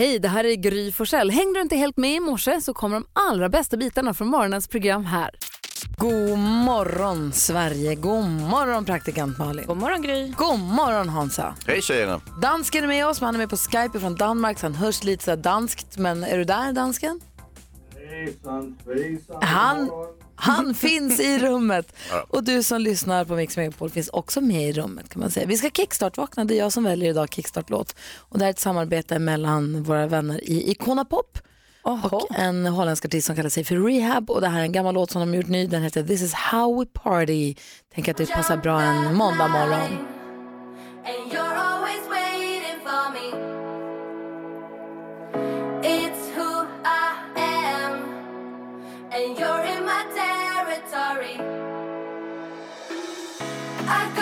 Hej, det här är Gry Forssell. Hängde du inte helt med i morse så kommer de allra bästa bitarna från morgonens program här. God morgon Sverige, god morgon praktikant Malin. God morgon Gry. God morgon Hansa. Hej tjejerna. Dansken är med oss, men han är med på Skype från Danmark så han hörs lite så danskt. Men är du där dansken? Han, han finns i rummet. Och du som lyssnar på Mix Megapol finns också med i rummet kan man säga. Vi ska kickstart-vakna, det är jag som väljer idag kickstart-låt. Och det här är ett samarbete mellan våra vänner i Icona Pop och en holländsk artist som kallar sig för Rehab. Och det här är en gammal låt som de har gjort ny, den heter This is how we party. Tänk att det passar bra en måndag morgon. And you're in my territory. I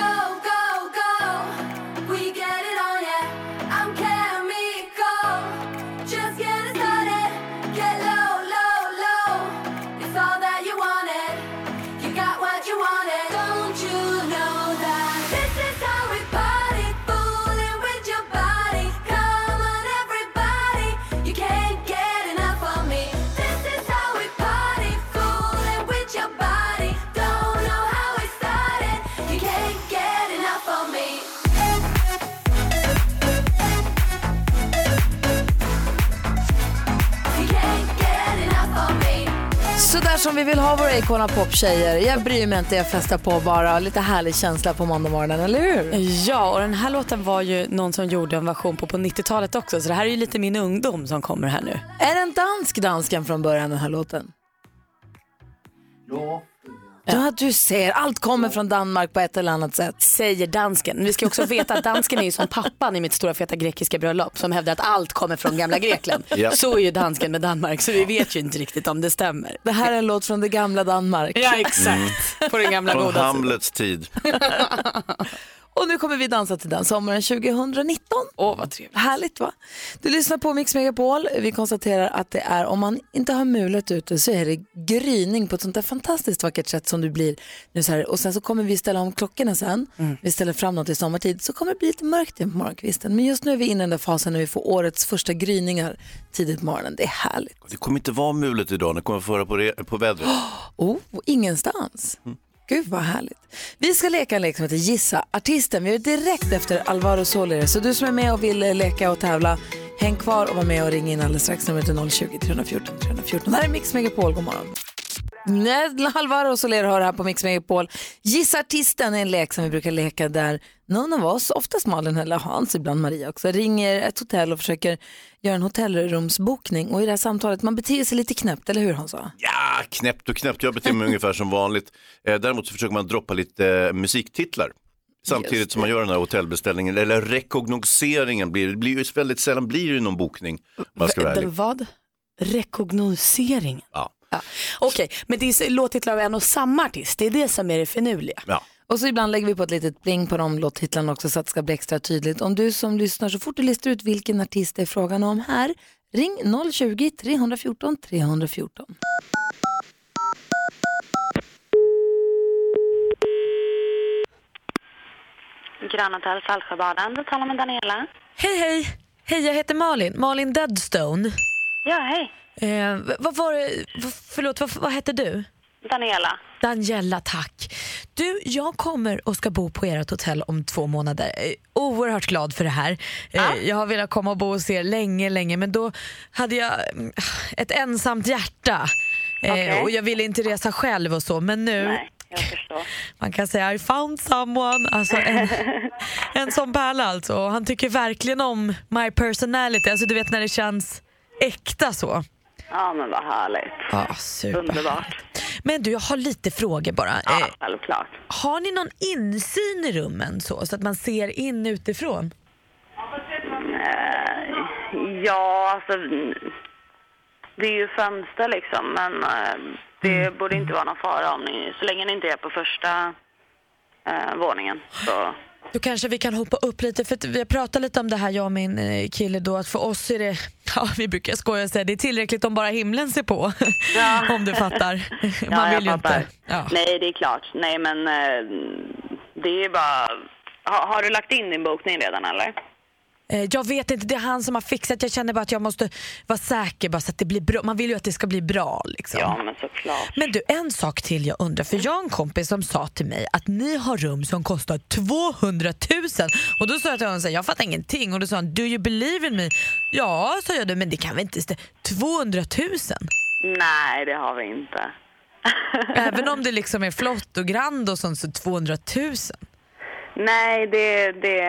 Så där som vi vill ha våra Icona Pop-tjejer. Jag bryr mig inte, jag festar på bara. Lite härlig känsla på måndagmorgonen, eller hur? Ja, och den här låten var ju någon som gjorde en version på på 90-talet också, så det här är ju lite min ungdom som kommer här nu. Är den dansk dansken från början den här låten? Ja. Ja, du ser. Allt kommer från Danmark på ett eller annat sätt. Säger dansken. Men vi ska också veta att dansken är ju som pappan i mitt stora feta grekiska bröllop som hävdar att allt kommer från gamla Grekland. Ja. Så är ju dansken med Danmark, så vi vet ju inte riktigt om det stämmer. Det här är en låt från det gamla Danmark. Ja, exakt. På den gamla Från goda sidan. Hamlets tid. Och nu kommer vi dansa till den sommaren 2019. Åh, vad trevligt. Härligt va? Du lyssnar på Mix Megapol. Vi konstaterar att det är, om man inte har mulet ute så är det gryning på ett sånt där fantastiskt vackert sätt som du blir nu så här. Och sen så kommer vi ställa om klockorna sen. Vi ställer fram något i sommartid så kommer det bli lite mörkt igen på morgonkvisten. Men just nu är vi inne i den där fasen när vi får årets första gryningar tidigt på morgonen. Det är härligt. Det kommer inte vara mulet idag, det kommer föra på, re- på vädret. Oh, ingenstans. Gud vad härligt. Vi ska leka en lek som heter Gissa artisten. Vi gör det direkt efter Alvaro Soler. Så du som är med och vill eh, leka och tävla, häng kvar och var med och ring in alldeles strax. Numret är 020-314 314. Det här är Mix Megapol, god morgon. Nej, Alvaro Soler har det här på Mix Megapol. Gissa artisten är en lek som vi brukar leka där någon av oss, oftast Malin eller Hans, ibland Maria också, ringer ett hotell och försöker göra en hotellrumsbokning. Och i det här samtalet, man beter sig lite knäppt, eller hur Hansa? Ja, knäppt och knäppt. Jag beter mig ungefär som vanligt. Eh, däremot så försöker man droppa lite eh, musiktitlar. Samtidigt som man gör den här hotellbeställningen, eller rekognoseringen, blir, det blir ju väldigt sällan blir det någon bokning. Man ska vad? Rekognosering. Ja. Ja. Okej, men det är låttitlar av en och samma artist, det är det som är det finurliga. Ja. Och så ibland lägger vi på ett litet bling på de låttitlarna också så att det ska bli extra tydligt. Om du som lyssnar så fort du listar ut vilken artist det är frågan om här, ring 020-314 314. Grand Hotel Saltsjöbaden. Du talar med Daniela. Hej, hej. Hej, jag heter Malin. Malin Deadstone. Ja, hej. Eh, vad var det, förlåt, vad, vad hette du? Daniela. Daniela, tack. Du, jag kommer och ska bo på ert hotell om två månader. Eh, Oerhört glad för det här. Eh, Jag har velat komma och bo hos er länge, länge, men då hade jag mm, ett ensamt hjärta. Eh, Okej. Och jag ville inte resa själv och så, men nu Nej, jag man kan säga I found someone, alltså en, en sån pärla alltså. Han tycker verkligen om my personality, alltså du vet när det känns äkta så. Ja, men vad härligt. Super. Underbart. Men du, jag har lite frågor bara. Ja, Eh, självklart. har ni någon insyn i rummen så, så att man ser in utifrån? Eh, ja, alltså... mm, Det är ju fönster liksom, men eh, det borde inte vara någon fara om ni... Så länge ni inte är på första eh, våningen. Så, Då kanske vi kan hoppa upp lite, för vi har pratat lite om det här jag och min eh, kille då, att för oss är det, ja vi brukar skoja och säga det är tillräckligt om bara himlen ser på. Ja. om du fattar. ja, Man jag vill ju fattar. inte. Ja. Nej, det är klart. Nej, men eh, det är bara... Ha, har du lagt in din bokning redan, eller? Eh, jag vet inte, det är han som har fixat. Jag känner bara att jag måste vara säker bara så att det blir bra. Man vill ju att det ska bli bra. Liksom. Ja, men såklart. Men du, en sak till jag undrar. För jag har en kompis som sa till mig att ni har rum som kostar 200 000. Och då sa jag till honom, så här, jag fattar ingenting. Och då sa han, do you believe in me? Ja, sa jag, men det kan väl inte stämma. 200 000? Nej, det har vi inte. Även om det liksom är flott och grand och sånt så 200 000? Nej, det, det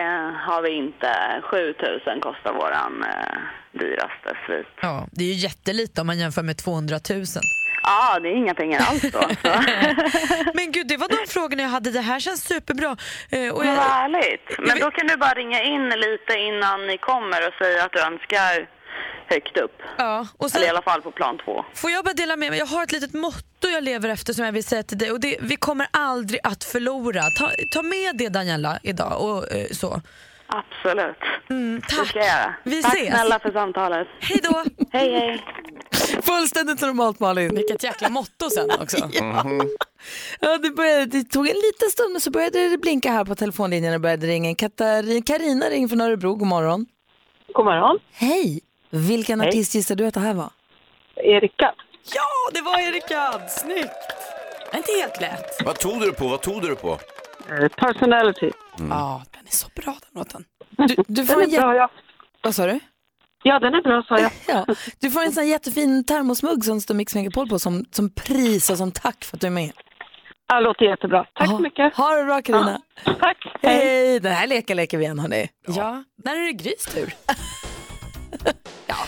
har vi inte. 7000 kostar våran eh, dyraste svit. Ja, det är ju jättelite om man jämför med 200 000. Ja, det är inga pengar alls då. Så. Men gud, det var de frågorna jag hade. Det här känns superbra. Eh, och Vad jag, härligt. Men då kan du bara ringa in lite innan ni kommer och säga att du önskar högt upp. ja, och sen, Eller i alla fall på plan två. Får jag bara dela med mig? Jag har ett litet motto jag lever efter som jag vill säga till dig. Och det, vi kommer aldrig att förlora. Ta, ta med det Daniela idag. Och, eh, så. Absolut. Mm, Det tack. ska jag göra. Vi Tack ses. snälla för samtalet. Hej då. Hej, hej. Fullständigt normalt Malin. Vilket jäkla motto sen också. Ja, det, började, det tog en liten stund men så började det blinka här på telefonlinjen och började ringa. Katarina, Carina ringer från Örebro, god morgon. God morgon. Hej! Vilken Hej. artist gissar du att det här var? Erika. Ja, det var Erika! Snyggt! Inte helt lätt. Vad tog du på? Vad tog du på? Eh, personality. Ja, den är så bra den låten. Du, du får Den en är bra, ja. Vad sa du? Ja, den är bra, sa jag. Ja, du får en sån jättefin termosmugg som står Mix Megapol på som, som pris och som tack för att du är med. Ja, låter jättebra. Tack Ja, så mycket. Ha det bra Carina. Tack. Hej! Den här leken leker vi igen hörni. Ja, när är det Grys tur?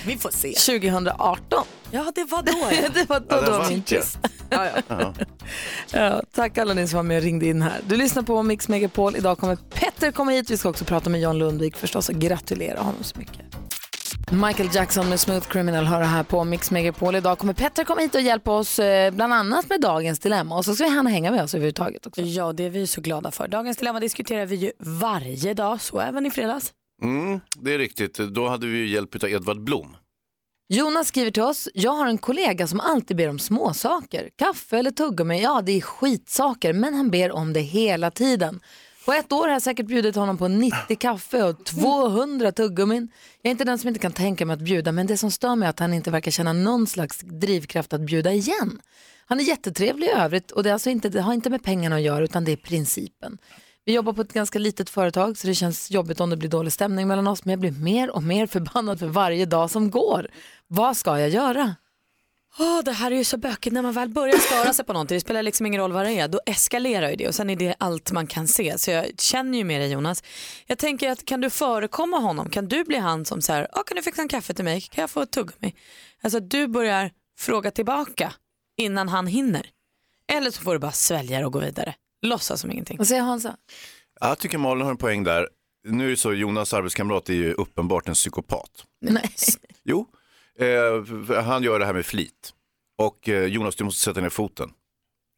vi får se. 2018. Ja, det var då ja. det var då, Ja, det var min det. twist. ja, ja. Ja. Ja, tack alla ni som var med och ringde in här. Du lyssnar på Mix Megapol. Idag kommer Petter komma hit. Vi ska också prata med John Lundvik förstås och gratulera honom så mycket. Michael Jackson med Smooth Criminal hör här på Mix Megapol. Idag kommer Petter komma hit och hjälpa oss eh, bland annat med dagens dilemma och så ska han hänga med oss överhuvudtaget också. ja, det är vi så glada för. Dagens dilemma diskuterar vi ju varje dag, så även i fredags. Mm, det är riktigt. Då hade vi ju hjälp av Edvard Blom. Jonas skriver till oss, jag har en kollega som alltid ber om småsaker. Kaffe eller tuggummi, ja det är skitsaker men han ber om det hela tiden. På ett år har jag säkert bjudit honom på 90 kaffe och 200 tuggummin. Jag är inte den som inte kan tänka mig att bjuda men det som stör mig är att han inte verkar känna någon slags drivkraft att bjuda igen. Han är jättetrevlig i övrigt och det, är alltså inte, det har inte med pengarna att göra utan det är principen. Vi jobbar på ett ganska litet företag så det känns jobbigt om det blir dålig stämning mellan oss men jag blir mer och mer förbannad för varje dag som går. Vad ska jag göra? Oh, det här är ju så bökigt när man väl börjar störa sig på någonting. Det spelar liksom ingen roll vad det är. Då eskalerar ju det och sen är det allt man kan se. Så jag känner ju med dig Jonas. Jag tänker att kan du förekomma honom? Kan du bli han som säger, oh, kan du fixa en kaffe till mig? Kan jag få ett tuggummi? Alltså du börjar fråga tillbaka innan han hinner. Eller så får du bara svälja det och gå vidare. Låtsas som ingenting. Vad säger Hansa? Ja, Jag tycker Malin har en poäng där. Nu är det så, Jonas arbetskamrat är ju uppenbart en psykopat. Nej. Jo, eh, han gör det här med flit. Och eh, Jonas, du måste sätta ner foten.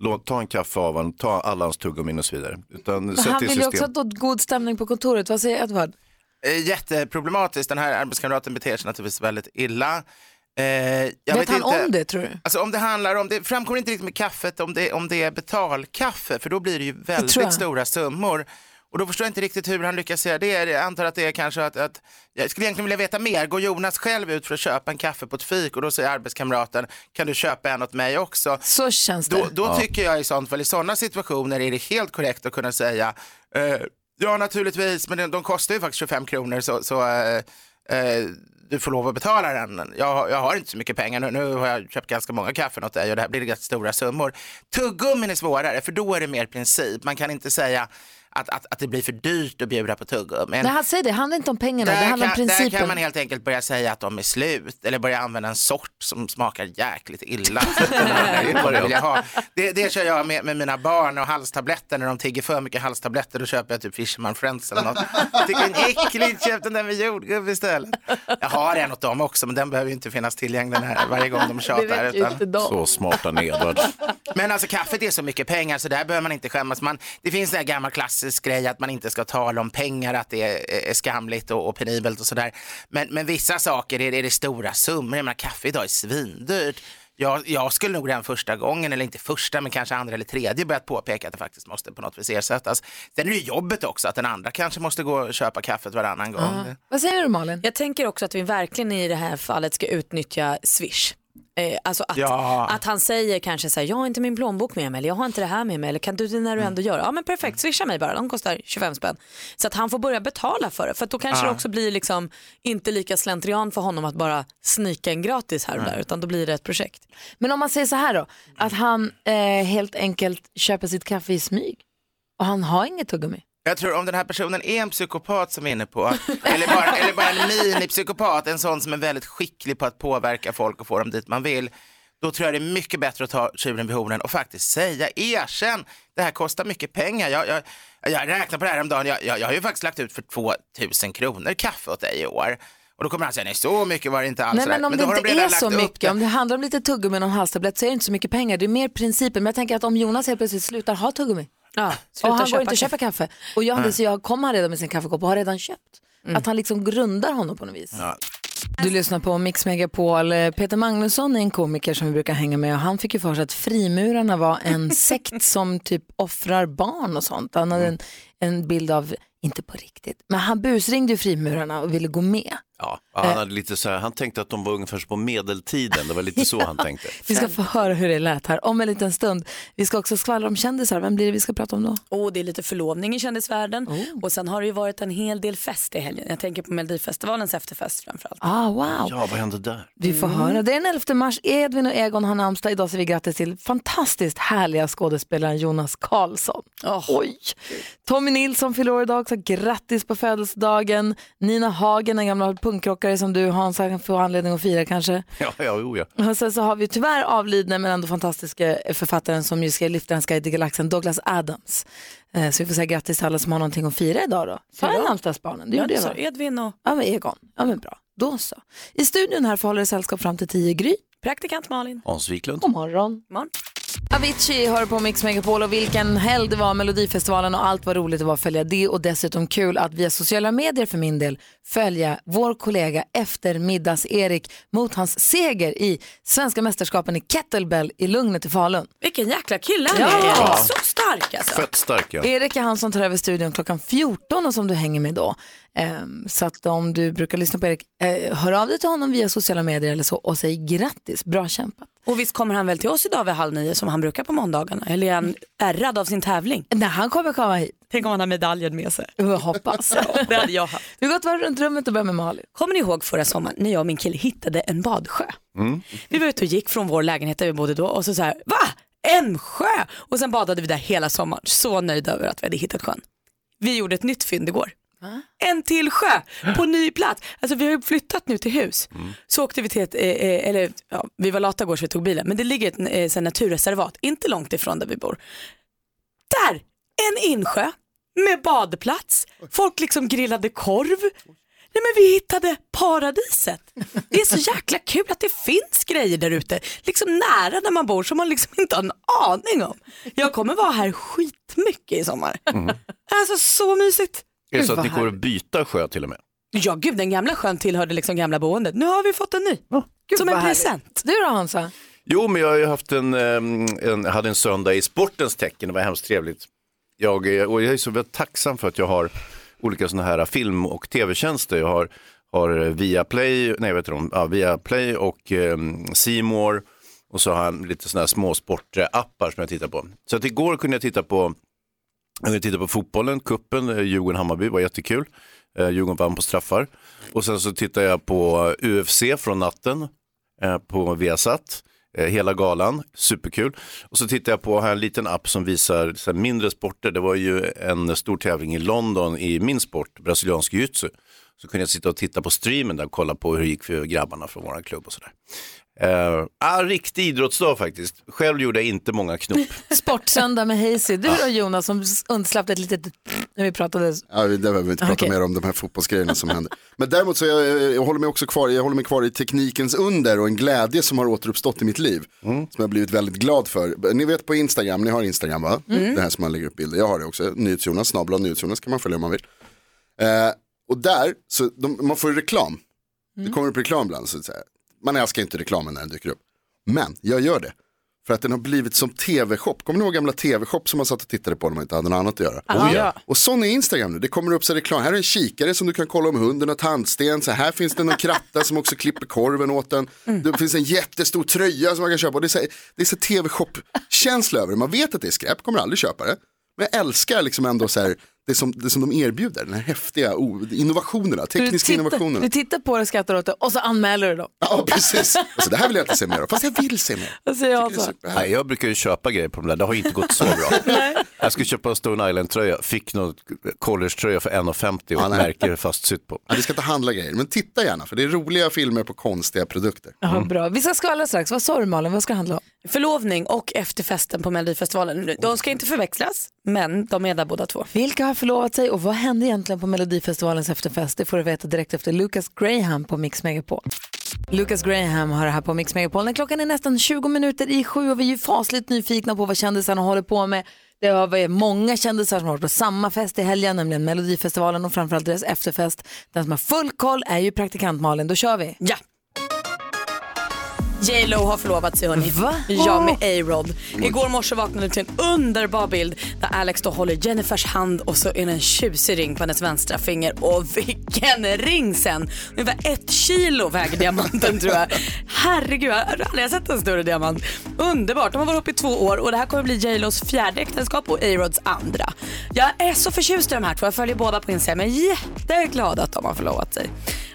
Låt, ta en kaffe av honom, ta alla hans tuggummin och så vidare. Utan Men sätt han i vill ju också system. ha god stämning på kontoret. Vad säger Edvard? Eh, Jätteproblematiskt. Den här arbetskamraten beter sig naturligtvis väldigt illa. Eh, jag vet, vet han inte, om det tror du? Alltså om det handlar om, det framkommer inte riktigt med kaffet om det, om det är betalkaffe, för då blir det ju jag. väldigt stora summor. Och då förstår jag inte riktigt hur han lyckas säga det. Jag antar att det är kanske att, att jag skulle egentligen vilja veta mer. Går Jonas själv ut för att köpa en kaffe på ett fik och då säger arbetskamraten, kan du köpa en åt mig också? Så känns det. Då, då tycker jag i sånt fall, i sådana situationer är det helt korrekt att kunna säga eh, ja naturligtvis, men de, de kostar ju faktiskt 25 kronor så, så eh, eh, du får lov att betala den. Jag, jag har inte så mycket pengar nu, nu har jag köpt ganska många kaffen åt dig och det här blir ganska stora summor. Tuggummin är svårare för då är det mer princip. Man kan inte säga att, att, att det blir för dyrt att bjuda på tuggummin. Nej, han säger det, det handlar inte om pengarna, det Där handlar om kan, där principen. kan man helt enkelt börja säga att de är slut eller börja använda en sort som smakar jäkligt illa. det. Det, kör jag med, med mina barn och halstabletter när de tigger för mycket halstabletter då köper jag typ Fisherman Friends eller något. Jag tycker det är äckligt, köp den där med jordgubb istället. Jag har en åt dem också men den behöver ju inte finnas tillgänglig när, varje gång de tjatar. Utan... Så smarta Edvard. Men alltså kaffet är så mycket pengar så där behöver man inte skämmas. Man, det finns en gammal klassisk grej att man inte ska tala om pengar, att det är, är skamligt och, och penibelt och sådär. Men, men vissa saker är, är det stora summor. Jag menar, kaffe idag är svindyrt. jag, jag skulle nog redan första gången, eller inte första, men kanske andra eller tredje börjat påpeka att det faktiskt måste på något vis ersättas. Sen är det ju jobbet också, att den andra kanske måste gå och köpa kaffet varannan gång. Vad säger du Malin? Jag tänker också att vi verkligen i det här fallet ska utnyttja Swish. Eh, alltså att, Ja. att han säger kanske så här, jag har inte min plånbok med mig eller jag har inte det här med mig eller kan du det när du ändå gör det? Ja men perfekt, swisha mig bara, de kostar 25 spänn. Så att han får börja betala för det för då kanske det också blir liksom inte lika slentrian för honom att bara snika en gratis här och där utan då blir det ett projekt. Men om man säger så här då, att han eh, helt enkelt köper sitt kaffe i smyg och han har inget tuggummi. Jag tror om den här personen är en psykopat som vi är inne på, eller bara, eller bara en minipsykopat, en sån som är väldigt skicklig på att påverka folk och få dem dit man vill, då tror jag det är mycket bättre att ta tjuren vid hornen och faktiskt säga, erkänn, det här kostar mycket pengar. Jag, jag, jag räknar på det här om dagen, jag, jag, jag har ju faktiskt lagt ut för 2000 kronor kaffe åt dig i år. Och då kommer han säga, nej så mycket var det inte alls. Nej men om har det de inte redan är så mycket, om det handlar om lite tuggummi och en halstablett så är det inte så mycket pengar. Det är mer principen. Men jag tänker att om Jonas helt plötsligt slutar ha tuggummi Ja, och han går inte och köper kaffe och jag, så jag kommer han redan med sin kaffekopp och har redan köpt. Att han liksom grundar honom på något vis. Du lyssnar på Mix Megapol. Eh, Peter Magnusson är en komiker som vi brukar hänga med och han fick ju för sig att frimurarna var en sekt som typ offrar barn och sånt. Han hade en, en bild av, inte på riktigt, men han busringde ju frimurarna och ville gå med. Ja, han, hade lite så här, han tänkte att de var ungefär som på medeltiden, det var lite så han tänkte. Vi ska få höra hur det lät här om en liten stund. Vi ska också skvallra om kändisar. Vem blir det vi ska prata om då? Och det är lite förlovning i kändisvärlden Oh. och sen har det ju varit en hel del fest i helgen. Jag tänker på Melodifestivalens efterfest framförallt. Ah, wow. Ja, vad hände där? Vi får höra. Det är den 11 mars. Edvin och Egon har namnsdag. Idag säger vi grattis till fantastiskt härliga skådespelaren Jonas Karlsson. Oj. Tommy Nilsson fyller år idag också. Grattis på födelsedagen. Nina Hagen, en gammal punkrockare som du Hans, han får anledning att fira kanske. Ja, ja, jo, ja. Och sen så har vi tyvärr avlidne men ändå fantastiska författaren som ju skrev Liftarens guide till galaxen, Douglas Adams. Eh, Så vi får säga grattis till alla som har någonting att fira idag då. Sa jag namnsdagsbarnen? Det Ja, gjorde det jag? Edvin och Ja men Egon. Ja men bra. Då så. I studion här får hålla sällskap fram till 10 Gry. praktikant Malin. Hans Wiklund. God morgon. morgon. Avicii hör på Mix Megapol och vilken helg det var Melodifestivalen och allt vad roligt det var att följa det och dessutom kul att via sociala medier för min del följa vår kollega eftermiddags-Erik mot hans seger i svenska mästerskapen i kettlebell i Lugnet i Falun. Vilken jäkla kille han Ja. är Erik. Så stark alltså. Fett stark ja. Erik är han som tar över studion klockan 14 och som du hänger med då. Ehm, så att om du brukar lyssna på Erik, eh, hör av dig till honom via sociala medier eller så och säg grattis, bra kämpat. Och visst kommer han väl till oss idag vid halv nio som han brukar på måndagarna? Eller är han ärrad av sin tävling? Nej, han kommer komma hit. Tänk om han har medaljen med sig. Jag hoppas. Det hade jag haft. Vi har gått varv runt rummet och börjar med Malin. Kommer ni ihåg förra sommaren när jag och min kille hittade en badsjö? Vi var ute och gick från vår lägenhet där vi bodde då och så så här, va? En sjö? Och sen badade vi där hela sommaren. Så nöjda över att vi hade hittat sjön. Vi gjorde ett nytt fynd igår. En till sjö på ny plats. Alltså vi har ju flyttat nu till hus. Så åkte vi till ett, eh, eh, eller ja, vi var lata igår så vi tog bilen, men det ligger ett eh, naturreservat, inte långt ifrån där vi bor. Där, en insjö med badplats. Folk liksom grillade korv. Nej men vi hittade paradiset. Det är så jäkla kul att det finns grejer där ute, liksom nära där man bor som man liksom inte har en aning om. Jag kommer vara här skitmycket i sommar. Alltså så mysigt. Är det så Gud, att ni kommer att byta sjö till och med? Ja gud, den gamla sjön tillhörde liksom gamla boendet. Nu har vi fått en ny. som en vad härligt. present. Du då Hansa? Jo, men jag har ju haft en, en, hade en söndag i sportens tecken, det var hemskt trevligt. Jag, eh, och jag är så väldigt tacksam för att jag har olika sådana här film och tv-tjänster. Jag har, har Viaplay, nej vet du, ja, Viaplay och um, Seymour och så har jag lite sådana här småsportappar som jag tittar på. Så att igår kunde jag titta på, om vi tittar på fotbollen, kuppen, eh, Djurgården-Hammarby var jättekul. Eh, Djurgården vann på straffar. Och sen så tittar jag på eh, UFC från natten på Viasat. Hela galan, superkul. Och så tittar jag på här en liten app som visar så här, mindre sporter. Det var ju en stor tävling i London i min sport, brasiliansk jiu-jitsu. Så kunde jag sitta och titta på streamen där och kolla på hur det gick för grabbarna från vår klubb och sådär. Uh, ah, riktig idrottsdag faktiskt. Själv gjorde jag inte många knop. Sportsöndag med Hazy. Du då Jonas som undslapp ett litet när vi pratade. Ja, vi- det behöver vi inte prata Okej. mer om, de här fotbollsgrejerna som händer. Men däremot så jag, jag, håller mig också kvar, jag håller mig kvar i teknikens under och en glädje som har återuppstått i mitt liv. Som jag har blivit väldigt glad för. Ni vet på Instagram, ni har Instagram va? Det här som man lägger upp bilder, jag har det också. NyhetsJonas, snabel NyhetsJonas kan man följa om man vill. Eh, och där, så de, man får ju reklam. Det kommer upp reklam ibland, så att säga. Man älskar inte reklamen när den dyker upp. Men jag gör det. För att den har blivit som tv-shop. Kommer ni ihåg gamla tv-shop som man satt och tittade på när man inte hade något annat att göra? Oh, ja. Och sån är Instagram nu. Det kommer upp så reklam. Här är en kikare som du kan kolla om hunden har tandsten. Så här finns det någon kratta som också klipper korven åt den. Det finns en jättestor tröja som man kan köpa. Och det är så, det är så tv-shop-känsla över det. Man vet att det är skräp, kommer aldrig köpa det. Men jag älskar liksom ändå så här, det, som, det som de erbjuder. Den här häftiga oh, innovationerna, Du tekniska tittar, innovationer. du tittar på det, skrattar åt det och så anmäler du dem. Ja, precis. Alltså, det här vill jag inte se mer av. Fast jag vill se mer. Säger jag Det är så? superhärligt. Nej, jag brukar ju köpa grejer på de där, det har inte gått så bra. jag skulle köpa en Stone Island-tröja, fick någon college-tröja för 1,50 och Ja, ett nej. märke fastsytt på. Ja, vi ska inte handla grejer, men titta gärna för det är roliga filmer på konstiga produkter. Ja, bra. Vi ska skvallra strax. Vad sa du Malin? Vad ska det handla om? Förlovning och efterfesten på Melodifestivalen. De ska inte förväxlas, men de är där båda två. Vilka har förlovat sig och vad hände egentligen på Melodifestivalens efterfest? Det får du veta direkt efter Lucas Graham på Mix Megapol. Lucas Graham har det här på Mix Megapol. När klockan är nästan 20 minuter i sju och vi är ju fasligt nyfikna på vad kändisarna håller på med. Det har varit många kändisar som har varit på samma fest i helgen, nämligen Melodifestivalen och framförallt deras efterfest. Den som har full koll är ju praktikant Malin. Då kör vi. Ja. J Lo har förlovat sig hörni. Va? Ja med A-Rod. Igår morse vaknade till en underbar bild där Alex då håller Jennifers hand och så är det en tjusig ring på hennes vänstra finger. Och vilken ring sen! Ungefär ett kilo väger diamanten tror jag. Herregud, jag har aldrig sett en större diamant. Underbart, de har varit ihop i två år och det här kommer bli J Los fjärde äktenskap och A-Rods andra. Jag är så förtjust i de här två, jag följer båda på Instagram. Jag är jätteglad att de har förlovat sig.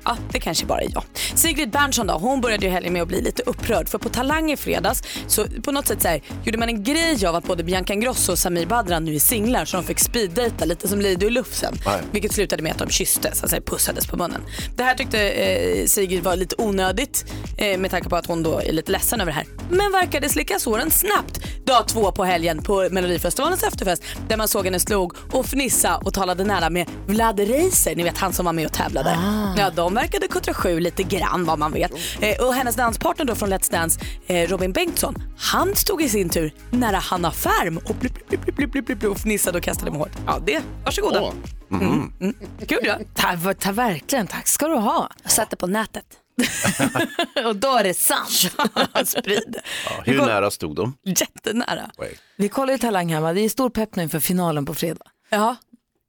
Ja, det kanske bara är jag. Sigrid Bernson då, hon började ju helgen med att bli lite upprörd för på Talang i fredags så på något sätt så här, gjorde man en grej av att både Bianca Ingrosso och Samir Badran nu är singlar så de fick speeddejta lite som Lido i Lufsen. Nej. Vilket slutade med att de kysstes, alltså pussades på munnen. Det här tyckte eh, Sigrid var lite onödigt eh, med tanke på att hon då är lite ledsen över det här. Men verkade slicka såren snabbt. Dag två på helgen på Melodifestivalens efterfest där man såg henne slog och fnissa och talade nära med Vlad Reiser, ni vet han som var med och tävlade. Ja, de verkade kuttra sju lite grann vad man vet. Eh, och hennes danspartner då från Let's Dance, eh, Robin Bengtsson, han stod i sin tur nära Hanna Färm och blip, blip, blip, blip, blip, blip, blip, och fnissade och kastade med hårt. Ja, det, varsågoda. Åh. Mm. Mm. Kul ja. Ta, ta, verkligen, tack ska du ha. Jag satte på nätet. och då är det sant. Sprid. Ja, hur nära stod de? Jättenära. Oj. Vi kollar ju Talang hemma. Det är stor pepp nu inför finalen på fredag. Ja,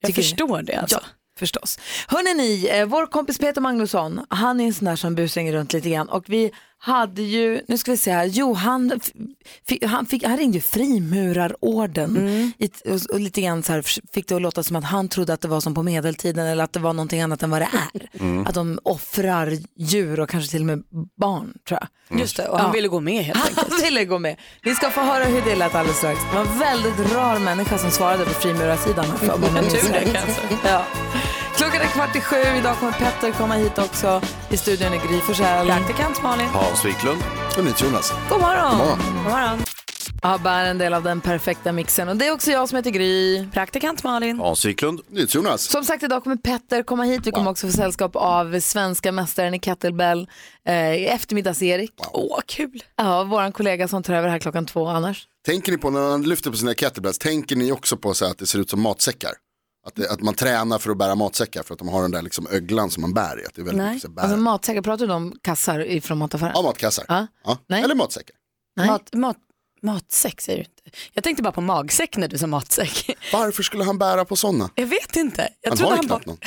jag Tycker- förstår det alltså. Ja, förstås. Hörrni ni, eh, vår kompis Peter Magnusson, han är en sån där som busringer runt lite grann och vi hade ju, nu ska vi se här, jo han, han, fick, han ringde ju frimurarorden i, och, och lite grann så här fick det att låta som att han trodde att det var som på medeltiden eller att det var någonting annat än vad det är. Att de offrar djur och kanske till och med barn tror jag. Just det, och han Ja. ville gå med helt enkelt. Han ville gå med. Vi ska få höra hur det lät alldeles strax. Det var en väldigt rar människa som svarade på frimurarsidan. Tur det kanske. Ja. Klockan är kvart i sju. Idag kommer Petter komma hit också. I studion är Gry Forssell. Praktikant Malin. Hans Wiklund. Och ni Jonas. God morgon. God morgon. God morgon. ABBA är en del av den perfekta mixen. Och det är också jag som heter Gry. Praktikant Malin. Hans Wiklund. Jonas. Som sagt, idag kommer Petter komma hit. Vi kommer också få sällskap av svenska mästaren i kettlebell, eh, eftermiddags-Erik. Åh, kul. Ja, vår kollega som tar över här klockan två annars. Tänker ni på när man lyfter på sina kettlebells, tänker ni också på så att det ser ut som matsäckar? Att, det, att man tränar för att bära matsäckar för att de har den där liksom öglan som man bär i. Att det är väldigt Nej, mycket så här bär. alltså matsäckar, pratar du om kassar ifrån mataffären? Ja, matkassar. Ja. Ja. Nej. Eller matsäckar. Nej. Mat, mat, matsäck säger du inte. Jag tänkte bara på magsäck när du sa matsäck. Varför skulle han bära på sådana? Jag vet inte. Jag Han har ju han knappt bara... någon.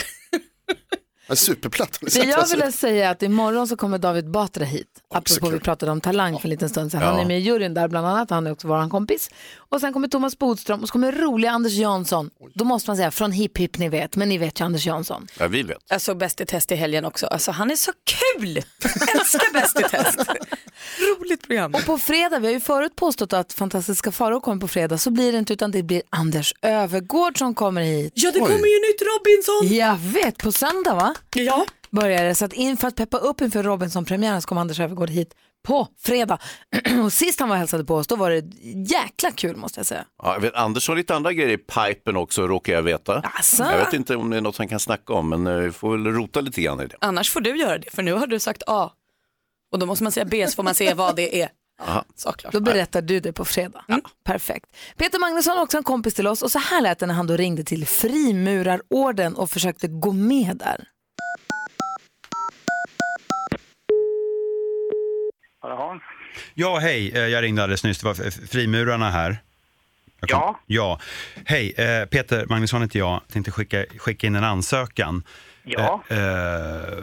Han är superplatt. Det jag ville säga är att imorgon så kommer David Batra hit. Apropå vi pratade om Talang för en liten stund sedan. Han Ja. är med i juryn där bland annat. Han är också vår kompis. Och sen kommer Thomas Bodström och så kommer roliga Anders Jansson. Då måste man säga från Hipp Hipp ni vet, men ni vet ju Anders Jansson. Ja, vi vet. Jag såg Bäst i test i helgen också. Alltså han är så kul! Älskar Bäst i test. Roligt program. Och på fredag, vi har ju förut påstått att fantastiska Farao kommer på fredag, så blir det inte utan det blir Anders Övergård som kommer hit. Ja, det kommer ju nytt Robinson! Jag vet, på söndag va? Ja. Börjar det. Så att inför att peppa upp inför Robinson-premiären så kommer Anders Övergård hit på fredag. och sist han var och hälsade på oss, då var det jäkla kul måste jag säga. Ja, jag vet, Anders har lite andra grejer i pipen också, råkar jag veta. Asså? Jag vet inte om det är något han kan snacka om, men eh, vi får väl rota lite grann i det. Annars får du göra det, för nu har du sagt A. Och då måste man säga B så får man se vad det är. Aha. Såklart. Då berättar du det på fredag. Perfekt. Peter Magnusson är också en kompis till oss och så här lät det när han då ringde till Frimurarorden och försökte gå med där. Ja, hej. Eh, Jag ringde alldeles nyss. Det var frimurarna här. Ja. Ja. Hej, eh, Peter Magnusson heter jag. Tänkte skicka, skicka in en ansökan. Ja. Eh, eh,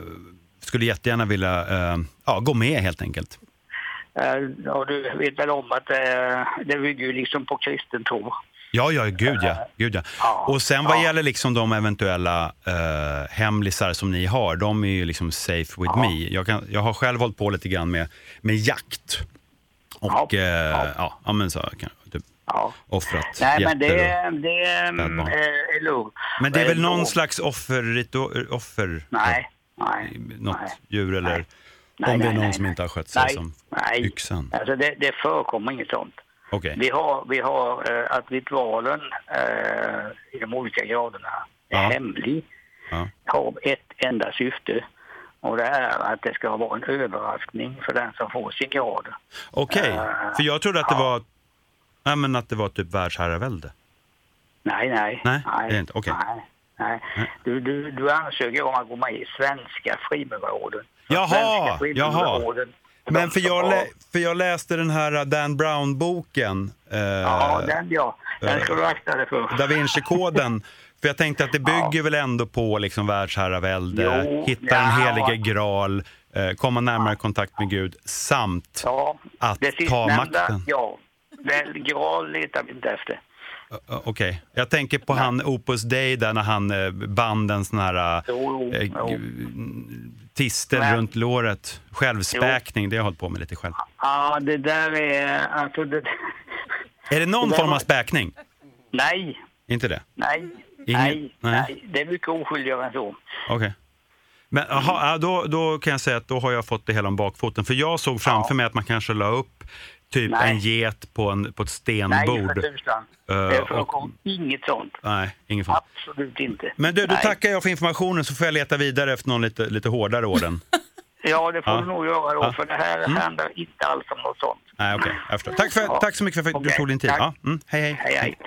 skulle jättegärna vilja eh, ja, gå med helt enkelt. Och du vet väl om att det bygger ju liksom på kristen tro. Ja, ja, gud ja. Gud, ja. Och sen vad gäller liksom de eventuella eh, hemlisar som ni har, de är ju liksom safe with me. Jag, kan, jag har själv hållit på lite grann med, med jakt. Och eh, ja. Ja, men så kan typ offrat Nej, men det, och- det spädbarn. eh, är lugnt. Men det är väl Eh, någon slags offer, offer Nej, nej. något djur eller Nej, om det är nej, någon nej, som nej. inte har skött sig Nej, som nej. yxan. Alltså det, det förekommer inget sånt. Okej. Vi har, vi har eh, att ritualen eh, i de olika graderna är Ja. hemlig. Ja. Har ett enda syfte. Och det är att det ska vara en överraskning för den som får sin grad. Okej, Eh, för jag trodde att det var Nej, men att det var typ världsherravälde. Nej, nej. Nej, det är inte. Okej. Nej, nej. Du, du, du ansöker om att gå med i Svenska Frimurarorden. Jaha, Svenska jaha. Men för jag, lä- för jag läste den här uh, Dan Brown-boken. eh, Ja, den ja. Den ska du akta dig för. Da Vinci-koden. För jag tänkte att det bygger väl ändå på liksom världsherravälde, Jo, hitta ja. den helige graal, eh, komma närmare kontakt med Gud samt att Det ta makten. ja. Den graal letar vi inte efter. Okej, jag tänker på han Opus Dei där när han eh, band en sån här eh, Jo, eh, jo. tistel runt låret. Självspäkning, det har jag hållit på med lite själv. Ja, det där är... Alltså det, Är det någon Det form av späkning? nej, Inte det? nej, Ingen- nej, nej. Det är mycket oskyldigare än så. Okej. Men aha, ja, då, då kan jag säga att då har jag fått det hela om bakfoten. För jag såg framför mig att man kanske la upp typ Nej. en get på, en, på ett Nej, stenbord. för tusan. Eh, Det och- förekommer inget sånt. Nej, ingen fara. Absolut inte. Men du, då Nej. tackar jag för informationen så får jag leta vidare efter någon lite, lite hårdare orden. Ja, det får Ja. du nog göra då, Ja. för det här Mm. handlar inte alls om något sånt. Nej, okej, förstår. Tack, för, Ja. tack så mycket för att du Okej, tog din tid. Ja, mm, hej, hej. Hej, hej.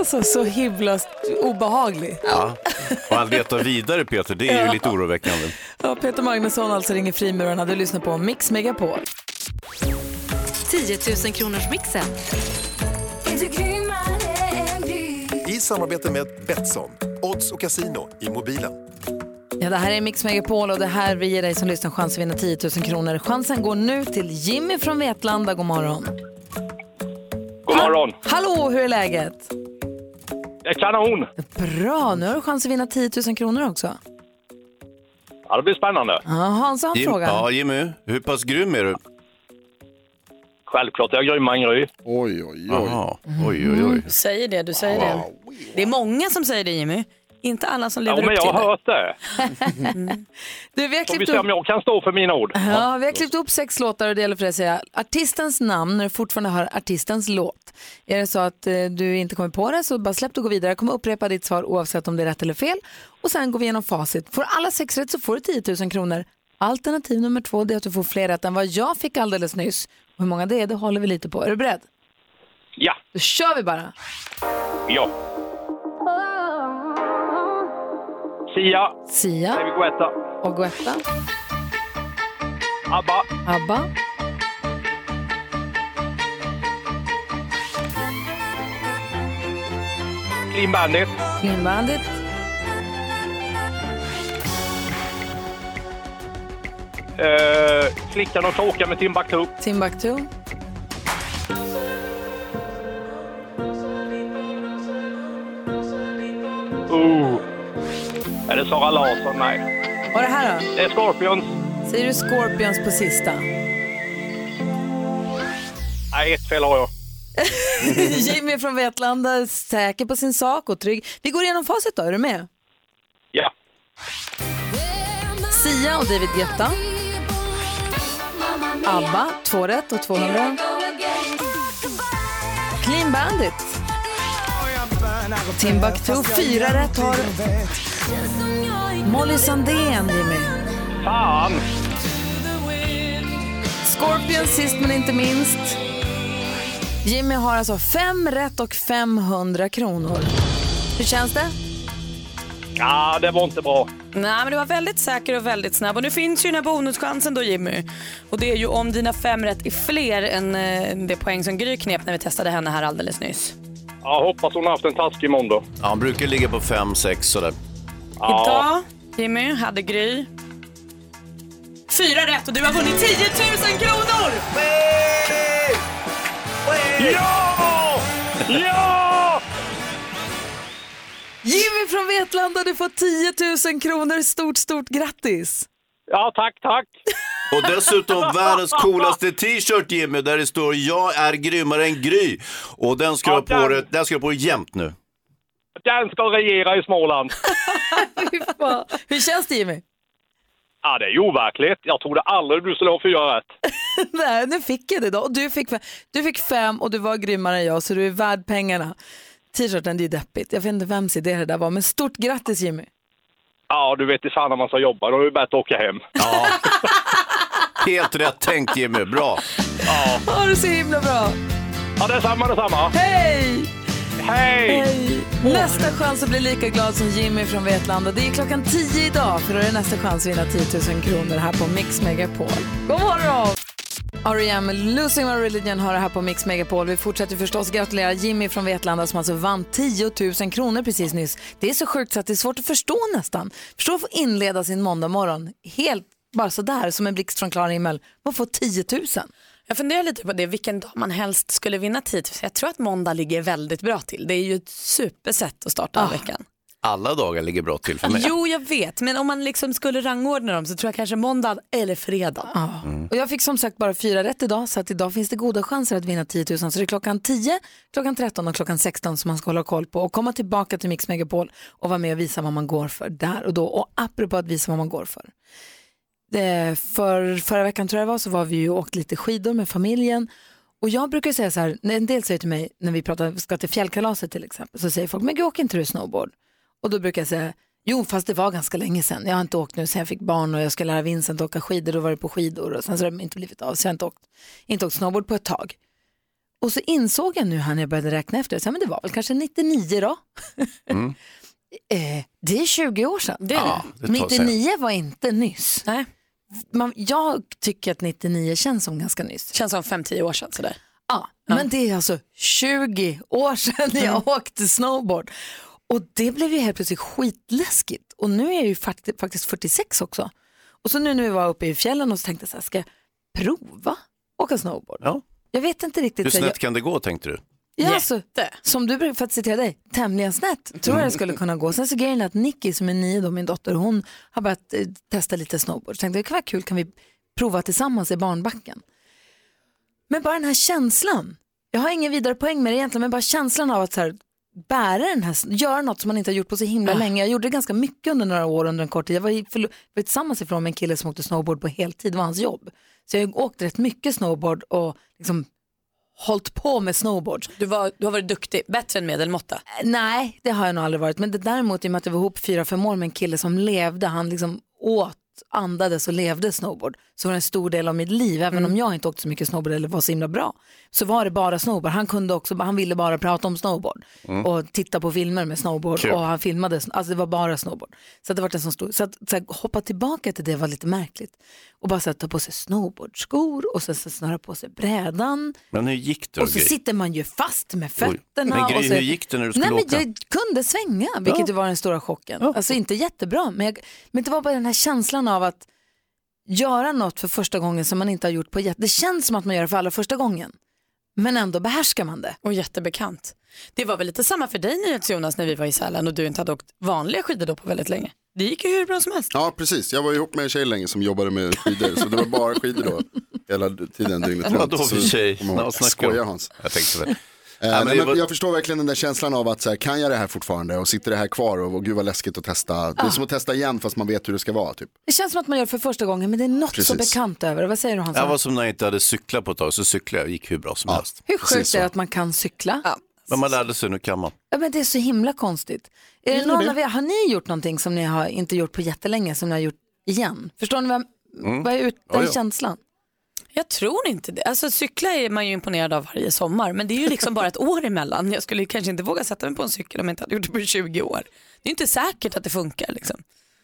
Alltså så himla obehaglig. Ja. Och han letar vidare Peter, det är ju Ja. lite oroväckande. Ja, Peter Magnusson alltså ringer frimurarna. Du lyssnar på Mix Megapol. 10 000 kronors mixen. I samarbete med Betsson, odds och casino i mobilen. Ja, det här är Mix Megapol och det här vi ger dig som lyssnar chans att vinna 10 000 kronor. Chansen går nu till Jimmy från Vetlanda. God morgon. God morgon. Hallå, hur är läget? Det är kanon. Bra, nu har du chans att vinna 10 000 kronor också. Ja, det blir spännande. Ja, Hans har en Jim, fråga. ja, Jimmy, hur pass grym är du? Självklart är jag grym Angry. Oj, oj, Jaha. Oj, oj, oj. Du säger det, du säger det. Det är många som säger det Jimmy. Inte alla som Ja, lever men upp jag till har hört det. Du, vi har Får vi klippt se upp... om jag kan stå för mina ord. Ja, vi har klippt upp sex låtar och det gäller för dig att säga artistens namn när du fortfarande hör artistens låt. Är det så att eh, du inte kommer på det så bara släpp det och gå vidare. Jag kommer upprepa ditt svar oavsett om det är rätt eller fel. Och sen går vi igenom facit. Får alla sex rätt så får du 10 000 kronor. Alternativ nummer två det är att du får fler rätt än vad jag fick alldeles nyss. Och hur många det är, det håller vi lite på. Är du beredd? Ja. Då kör vi bara. Ja. Sia. Sia. David Guetta. Och Guetta. ABBA. ABBA. Clean Bandit. Clean Bandit. Uh, Flickan och kråkan med Timbuktu. Timbuktu. Oh. Är det Sara Larsson? Nej. Och det här då? Det är Scorpions. Säger du Scorpions på sista? Nej, ett fel har jag. Jimmy från Vetlanda är säker på sin sak och trygg. Vi går igenom facit då, är du med? Ja. Sia och David Guetta. ABBA, två rätt och 200. Clean Bandit. Timbuktu, fyra rätt har. Molly Sandén, Jimmy. Fan! Scorpions sist men inte minst. Jimmy har alltså fem rätt och 500 kronor. Hur känns det? Ja, det var inte bra. Nej men du var väldigt säker och väldigt snabb och nu finns ju den här bonuschansen då Jimmy. Och det är ju om dina fem rätt är fler än eh, det poäng som Gry knep när vi testade henne här alldeles nyss. Jag hoppas hon har haft en taskig måndag. Ja, han brukar ligga på 5-6 sådär. Idag Jimmy hade Gry fyra rätt och du har vunnit 10 000 kronor! Ja! Ja! Jimmy från Vetlanda, du får 10 000 kronor. Stort, stort grattis! Ja, tack, tack. Och dessutom världens coolaste t-shirt Jimmy där det står jag är grymmare än Gry. Och den ska du ha på dig, den ska du ha på dig jämt nu. Den ska regera i Småland. Hur känns det Jimmy? Ja, det är ju overkligt. Jag trodde aldrig du skulle ha fyra rätt. Nej, nu fick jag det då. Och du, fick, fem- du fick fem och du var grymmare än jag så du är värd pengarna. T-shirten, det är deppigt. Jag vet inte vems idé det där var, men stort grattis Jimmy. Ja, du vet i fan när man ska jobba, då är det bättre att åka hem. Ja. Helt rätt tänkt Jimmy, bra. Ja. Ha det så himla bra. Ja, detsamma, detsamma. Hej! Hej! Nästa chans att bli lika glad som Jimmy från Vetlanda. Det är klockan 10 idag för då är det nästa chans att vinna 10 000 kronor här på Mix Megapol. God morgon! R.E.M. Losing My Religion har det här på Mix Megapol. Vi fortsätter förstås gratulera Jimmy från Vetlanda som alltså vann 10 000 kronor precis nyss. Det är så sjukt så att det är svårt att förstå nästan. Förstå att få inleda sin måndag morgon helt bara sådär som en blixt från klar himmel. Man får 10 000. Jag funderar lite på det, vilken dag man helst skulle vinna 10 000. Jag tror att måndag ligger väldigt bra till. Det är ju ett supersätt att starta Ah. veckan. Alla dagar ligger bra till för mig. Jo, jag vet, men om man liksom skulle rangordna dem så tror jag kanske måndag eller fredag. Och jag fick som sagt bara fyra rätt idag så att idag finns det goda chanser att vinna 10 000. Så det är klockan 10, klockan 13 och klockan 16 som man ska hålla koll på och komma tillbaka till Mix Megapol och vara med och visa vad man går för där och då. Och apropå att visa vad man går för. Det, för förra veckan tror jag det var så var vi ju och åkt lite skidor med familjen och jag brukar säga så här, när en del säger till mig när vi pratar, ska till fjällkalaset till exempel, så säger folk, men gud åker inte du snowboard? Och då brukar jag säga, jo fast det var ganska länge sedan. Jag har inte åkt nu sen jag fick barn och jag ska lära Vincent åka skidor, då var det på skidor och sen så har det inte blivit av. Så jag har inte åkt, inte åkt snowboard på ett tag. Och så insåg jag nu här när jag började räkna efter, så här, men det var väl kanske 99 då. Mm. Eh, det är 20 år sedan. Det är Ja, det tar sig. 99 var inte nyss. Nej. Man, jag tycker att 99 känns som ganska nyss. Känns som 5-10 år sedan sådär. Ja, men det är alltså 20 år sedan jag Mm. åkte snowboard. Och det blev ju helt plötsligt skitläskigt. Och nu är jag ju faktiskt, faktiskt 46 också. Och så nu när vi var uppe i fjällen och så tänkte jag så här, ska jag prova åka snowboard? Ja. Jag vet inte riktigt. Hur så jag, snett kan det gå tänkte du? Ja, alltså, som du brukar, för att citera dig, tämligen snett tror jag det skulle kunna gå. Sen så grejen är att Nicky som är nio då, min dotter, hon har börjat eh, testa lite snowboard. Så tänkte jag, det kan vara kul, kan vi prova tillsammans i barnbacken? Men bara den här känslan, jag har ingen vidare poäng med det egentligen, men bara känslan av att så här, bära den här, göra något som man inte har gjort på så himla länge. Jag gjorde det ganska mycket under några år, under en kort tid. Jag var, i, förlo- var tillsammans ifrån med en kille som åkte snowboard på heltid, det var hans jobb. Så jag har åkt rätt mycket snowboard och liksom hållit på med snowboard. Du, var, du har varit duktig, bättre än medelmåtta. Nej, det har jag nog aldrig varit. Men det däremot i och med att jag var ihop fyra, fem år med en kille som levde, han liksom åt, andades och levde snowboard. Så var det en stor del av mitt liv, även Mm. om jag inte åkte så mycket snowboard eller var så himla bra. Så var det bara snowboard. Han kunde också, han ville bara prata om snowboard. Mm. Och titta på filmer med snowboard. Kul. Och han filmade, alltså det var bara snowboard. Så det var en sån stor, så att så här, hoppa tillbaka till det var lite märkligt. Och bara så här, ta på sig snowboardskor och så, så snöra på sig brädan. Men hur gick det Och så sitter man ju fast med Oj. fötterna. Men Gry, och så... hur gick det när du skulle Nej, men åka? Jag kunde svänga, vilket Ja. var den stora chocken. Alltså inte jättebra, men, jag, men det var bara den här känslan av att göra något för första gången som man inte har gjort på jätte... Det känns som att man gör det för allra första gången, men ändå behärskar man det. Och jättebekant. Det var väl lite samma för dig NyhetsJonas när vi var i Sälen och du inte hade åkt vanliga skidor då på väldigt länge. Det gick ju hur bra som helst. Ja, precis. Jag var ihop med en tjej länge som jobbade med skidor. Så det var bara skidor då. Hela tiden dygnet Vadå för tjej? Om? Skojar Hans. Jag tänkte det. Eh, Ja, men men var- Jag förstår verkligen den där känslan av att så här, kan jag det här fortfarande och sitter det här kvar och, och gud vad läskigt att testa. Det är Ah. som att testa igen fast man vet hur det ska vara. Typ. Det känns som att man gör det för första gången, men det är något så Precis. bekant över det. Vad säger du Hansa? Jag var som när jag inte hade cyklat på ett tag, så cyklade jag och gick hur bra som helst. Hur sjukt är det att man kan cykla? Ja. Men man lärde sig, nu kan man. men det är så himla konstigt. Är det någon det? av er, har ni gjort någonting som ni har inte gjort på jättelänge som ni har gjort igen? Förstår ni vad, Mm. vad är ut, Ja, den ja. känslan? Jag tror inte det. Alltså cykla är man ju imponerad av varje sommar men det är ju liksom bara ett år emellan. Jag skulle kanske inte våga sätta mig på en cykel om jag inte hade gjort det på 20 år. Det är inte säkert att det funkar liksom.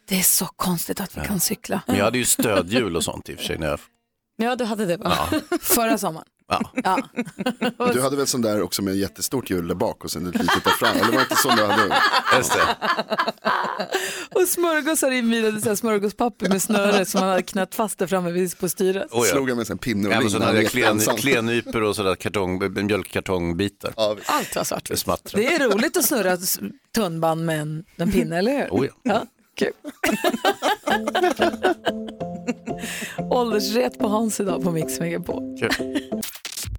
Det är så konstigt att vi kan cykla. Men jag hade ju stödhjul och sånt i och för sig. När jag... Ja, du hade det va? Ja. Förra sommaren. Ja. Ja. Du hade väl sån där också med jättestort hjul där bak och sen ett litet där fram? Eller var det inte så du hade? Just det. Och smörgåsar invirade så här smörgåspapper med snöre som man hade knött fast där framme vid- på styret. Oh, ja. Slog jag med en pinne och Ja, så hade han jag klen, ensam. klennypor och sådär kartong, mjölkkartongbitar. Allt var svart. Det. Det är roligt att snurra tunnband med en, en pinne, eller hur? Oh, ja. Ja, kul. Åldersret på Hans idag på Mix Megapol. Kul.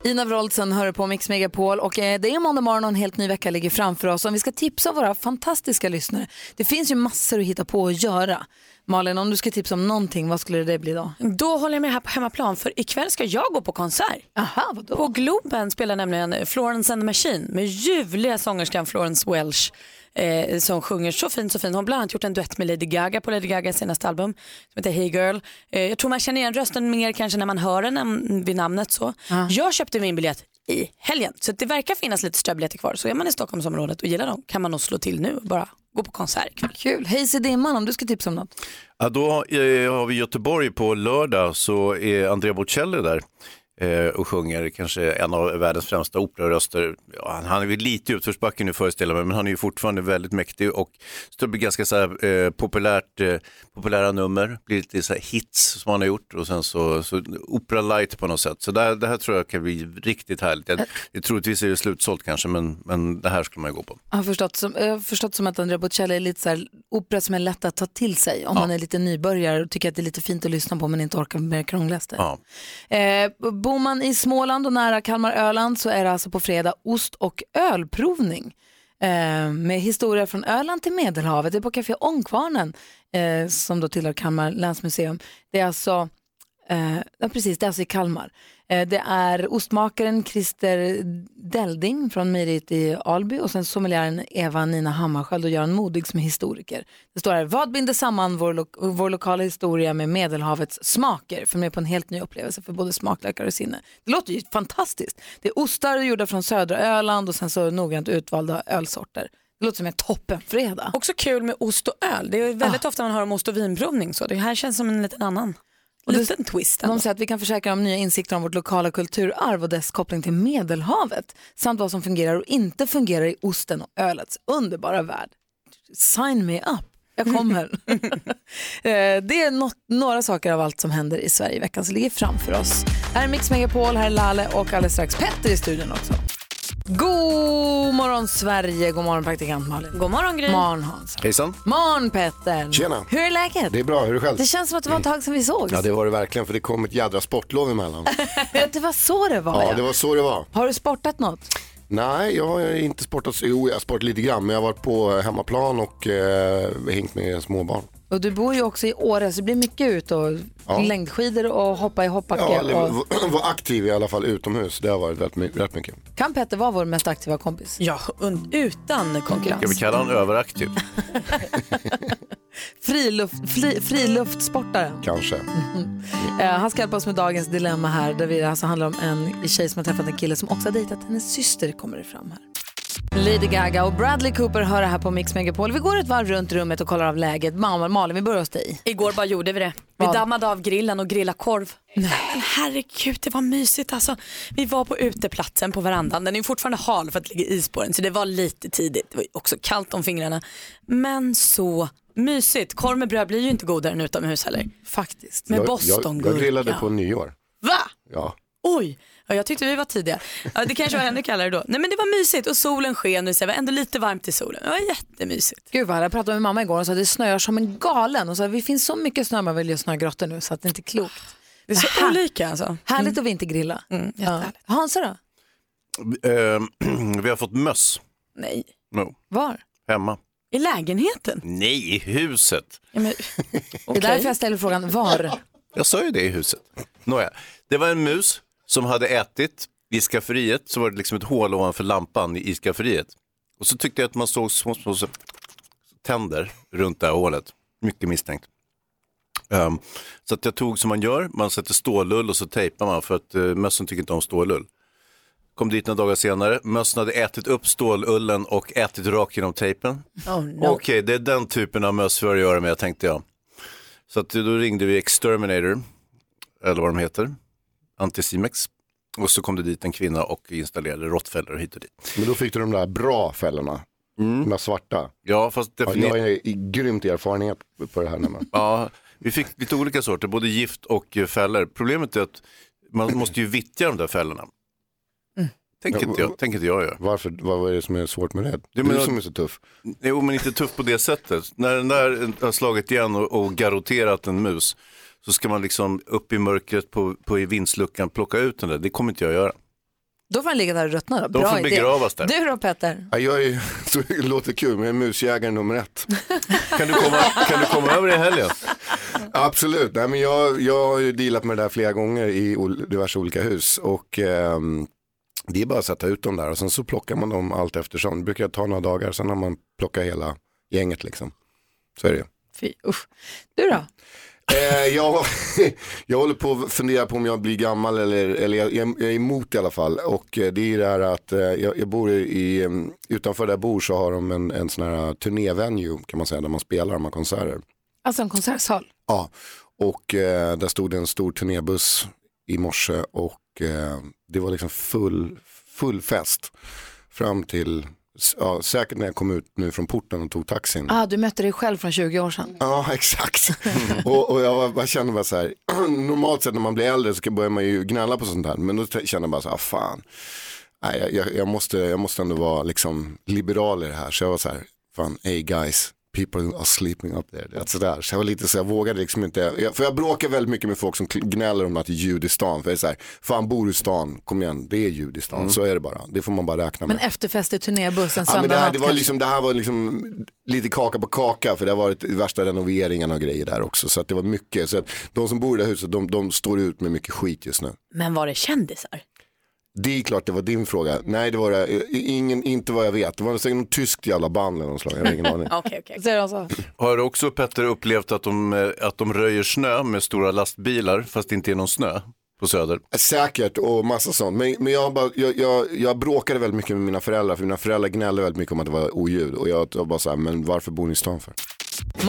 Ina Wroldsen hör på Mix Megapol och eh, det är måndag morgon och en helt ny vecka ligger framför oss. Om vi ska tipsa våra fantastiska lyssnare, det finns ju massor att hitta på och göra. Malin, om du ska tipsa om någonting, vad skulle det bli då? Då håller jag med här på hemmaplan för ikväll ska jag gå på konsert. Aha, vadå? På Globen spelar nämligen Florence and the Machine med ljuvliga sångerskan Florence Welch eh, som sjunger så fint så fint. Hon har bland annat gjort en duett med Lady Gaga på Lady Gagas senaste album som heter Hey Girl. Eh, jag tror man känner igen rösten mer kanske när man hör den än vid namnet så. Jag köpte min biljett i helgen så det verkar finnas lite ströbiljetter kvar. Så är man i Stockholmsområdet och gillar dem kan man nog slå till nu och bara gå på konsert ikväll. Kul. Hej i dimman om du ska tipsa om något. Ja, då eh, har vi Göteborg på lördag så är Andrea Bocelli där och sjunger kanske en av världens främsta operaröster. Ja, han, är väl lite i utförsbacke nu föreställer mig, men han är ju fortfarande väldigt mäktig och det blir ganska så här, eh, populärt, eh, populära nummer, blir lite så hits som han har gjort och sen så, så opera light på något sätt. Så det här, det här tror jag kan bli riktigt härligt. Jag, jag, troligtvis är det slutsålt kanske, men, men det här skulle man ju gå på. Jag har förstått som, jag har förstått som att Andrea Bocelli är lite så här, opera som är lätt att ta till sig om man är lite nybörjare och tycker att det är lite fint att lyssna på men inte orkar med det krångligaste. Ja. Eh, bor man i Småland och nära Kalmar Öland så är det alltså på fredag ost och ölprovning. Eh, med historia från Öland till Medelhavet. Det är på Café Ångkvarnen eh, som då tillhör Kalmar länsmuseum. Det är alltså, eh, ja, precis, det är alltså i Kalmar. Eh, det är ostmakaren Christer Delding från mejeriet i Alby och sen sommeliären Eva Nina Hammarskjöld och Göran Modig som är historiker. Det står här, vad binder samman vår, lo- vår lokala historia med Medelhavets smaker? För med på en helt ny upplevelse för både smaklökar och sinne. Det låter ju fantastiskt. Det är ostar gjorda från södra Öland och sen så noggrant utvalda ölsorter. Det låter som en toppenfredag. Också kul med ost och öl. Det är väldigt ofta man hör om ost och vinprovning så det här känns som en liten annan liten twist. De säger att vi kan försäkra om nya insikter om vårt lokala kulturarv och dess koppling till Medelhavet samt vad som fungerar och inte fungerar i osten och ölets underbara värld. Sign me up. Jag kommer. Eh, det är något, några saker av allt som händer i Sverige i veckan som ligger framför oss. Här är Mix Megapol, här är Lalle och alldeles strax Petter i studion också. God morgon Sverige, god morgon praktikant Malin. God morgon Gry. Morgon Hans. Hejsan. Morgon Petter. Tjena. Hur är läget? Det är bra, hur är det själv? Det känns som att det var ett tag sedan vi sågs. Ja det var det verkligen för det kom ett jädra sportlov emellan. det var så det var Ja det var så det var. Har du sportat något? Nej jag har inte sportat, så- jo jag har sportat lite grann men jag har varit på hemmaplan och eh, hängt med småbarn. Och du bor ju också i Åre så det blir mycket ut och Ja. längdskidor och hoppa i hoppbacke. Ja, eller och... var- var aktiv i alla fall utomhus, det har varit rätt, rätt mycket. Kan Petter vara vår mest aktiva kompis? Ja, utan konkurrens. Ska vi kalla honom överaktiv? Friluft, fri, friluftssportare. Kanske. Eh, han ska hjälpa oss med dagens dilemma här där vi alltså handlar om en tjej som har träffat en kille som också har dejtat hennes syster kommer det fram här. Lady Gaga och Bradley Cooper hör det här på Mix Megapol. Vi går ett varv runt rummet och kollar av läget. Mamma, Malin, vi börjar hos dig. Igår bara gjorde vi det. Vi Vad? dammade av grillen och grillade korv. Nej. Men herregud, det var mysigt alltså. Vi var på uteplatsen på verandan. Den är ju fortfarande hal för att det ligger is på den så det var lite tidigt. Det var också kallt om fingrarna. Men så mysigt. Korv med bröd blir ju inte godare än utomhus heller. Faktiskt. Med jag, jag, bostongurka. jag grillade på nyår. Va? Ja. Oj, ja, jag tyckte vi var tidiga. Ja, det kanske var ännu kallare då. Nej men det var mysigt och solen sken och det var ändå lite varmt i solen. Det var jättemysigt. Gud vad jag pratade med mamma igår och sa att det snöar som en galen. Och så, det finns så mycket snö man vill göra snögrottor nu så att det inte är klokt. Det är så Här- olika alltså. Härligt att vintergrilla. Mm, ja. jättehärligt. Hansa då? Eh, vi har fått möss. Nej. No. Var? Hemma. I lägenheten? Nej, i huset. Ja, men, Det är därför jag ställer frågan var. Jag sa ju det i huset. Nåja, det var en mus som hade ätit i skafferiet, så var det liksom ett hål ovanför lampan i skafferiet. Och så tyckte jag att man såg små, små så- tänder runt det här hålet. Mycket misstänkt. Ehm, så att jag tog som man gör, man sätter stålull och så tejpar man för att uh, mössen tycker inte om stålull. Kom dit några dagar senare. Mössen hade ätit upp stålullen och ätit rakt genom tejpen. Oh, no. Okej, det är den typen av möss vi har att göra med, tänkte jag. Så att då ringde vi Exterminator, eller vad de heter, Anticimex. Och så kom det dit en kvinna och installerade råttfällor hit och dit. Men då fick du de där bra fällorna. De där svarta. Ja, fast Ja, definitivt. jag är i grymt erfarenhet på det här. Nämligen. Ja, vi fick lite olika sorter, både gift och eh, fällor. Problemet är att man måste ju vittja de där fällorna. Tänker inte jag, tänker inte jag göra. Varför, vad är det som är svårt med det? Det du menar- som är så tuff. Jo, men inte tuff på det sättet. När den där har slagit igen och, och garroterat en mus så ska man liksom upp i mörkret på, på i vindsluckan plocka ut den där. Det kommer inte jag göra. Då får han ligga där och ruttna då. De Bra får idé. begravas där. Du då Petter? Ja, jag är, så, det låter kul, men jag är musjägare nummer ett. Kan du komma, kan du komma över i helgen? Absolut, Nej, men jag, jag har ju dealat med det där flera gånger i ol- diverse olika hus. Och ehm, det är bara att sätta ut dem där och sen så plockar man dem allt eftersom. Det brukar ta några dagar, sen har man plockat hela gänget liksom. Så är det ju. Fy, usch. Du då? Eh, jag, jag håller på att fundera på om jag blir gammal eller, eller jag, jag är emot i alla fall. Och eh, det är det här att eh, jag, jag bor i, eh, utanför där jag bor så har de en, en sån här turnévenue kan man säga där man spelar de här konserter. Alltså en konsertsal? Ja, och eh, där stod det en stor turnébuss i morse och eh, det var liksom full, full fest fram till, ja, säkert när jag kom ut nu från porten och tog taxin. Ah, du mötte dig själv från 20 år sedan. Ja, exakt. och, och jag, bara kände bara så här, normalt sett när man blir äldre så börjar man ju gnälla på sånt här. Men då kände jag bara så här, ah, fan, Nej, jag, jag, jag, måste, jag måste ändå vara liksom liberal i det här. Så jag var så här, fan, hey guys, people are sleeping up there. Det är sådär. Så jag var lite så jag vågade liksom inte, jag, för jag bråkar väldigt mycket med folk som gnäller om att det är ljud i stan. För jag är så här, fan bor du i stan, kom igen, det är ljud i stan. Så är det bara, det får man bara räkna med. Men efterfest i turnébussen Ja, men söndag det, här, det, var liksom, det här var liksom lite kaka på kaka för det har varit värsta renoveringarna och grejer där också. Så att det var mycket, så att de som bor i det här huset de, de står ut med mycket skit just nu. Men var det kändisar? Det är klart det var din fråga. Nej det var det, ingen, inte vad jag vet. Det var säkert något tyskt jävla band eller något slag, jag har ingen aning. Säger de så? Har du också Petter upplevt att de, eh, att de röjer snö med stora lastbilar fast det inte är någon snö på Söder? Säkert och massa sånt. Men, men jag, bara, jag, jag, jag bråkade väldigt mycket med mina föräldrar för mina föräldrar gnällde väldigt mycket om att det var oljud. Och jag var bara så här, men varför bor ni i stan för?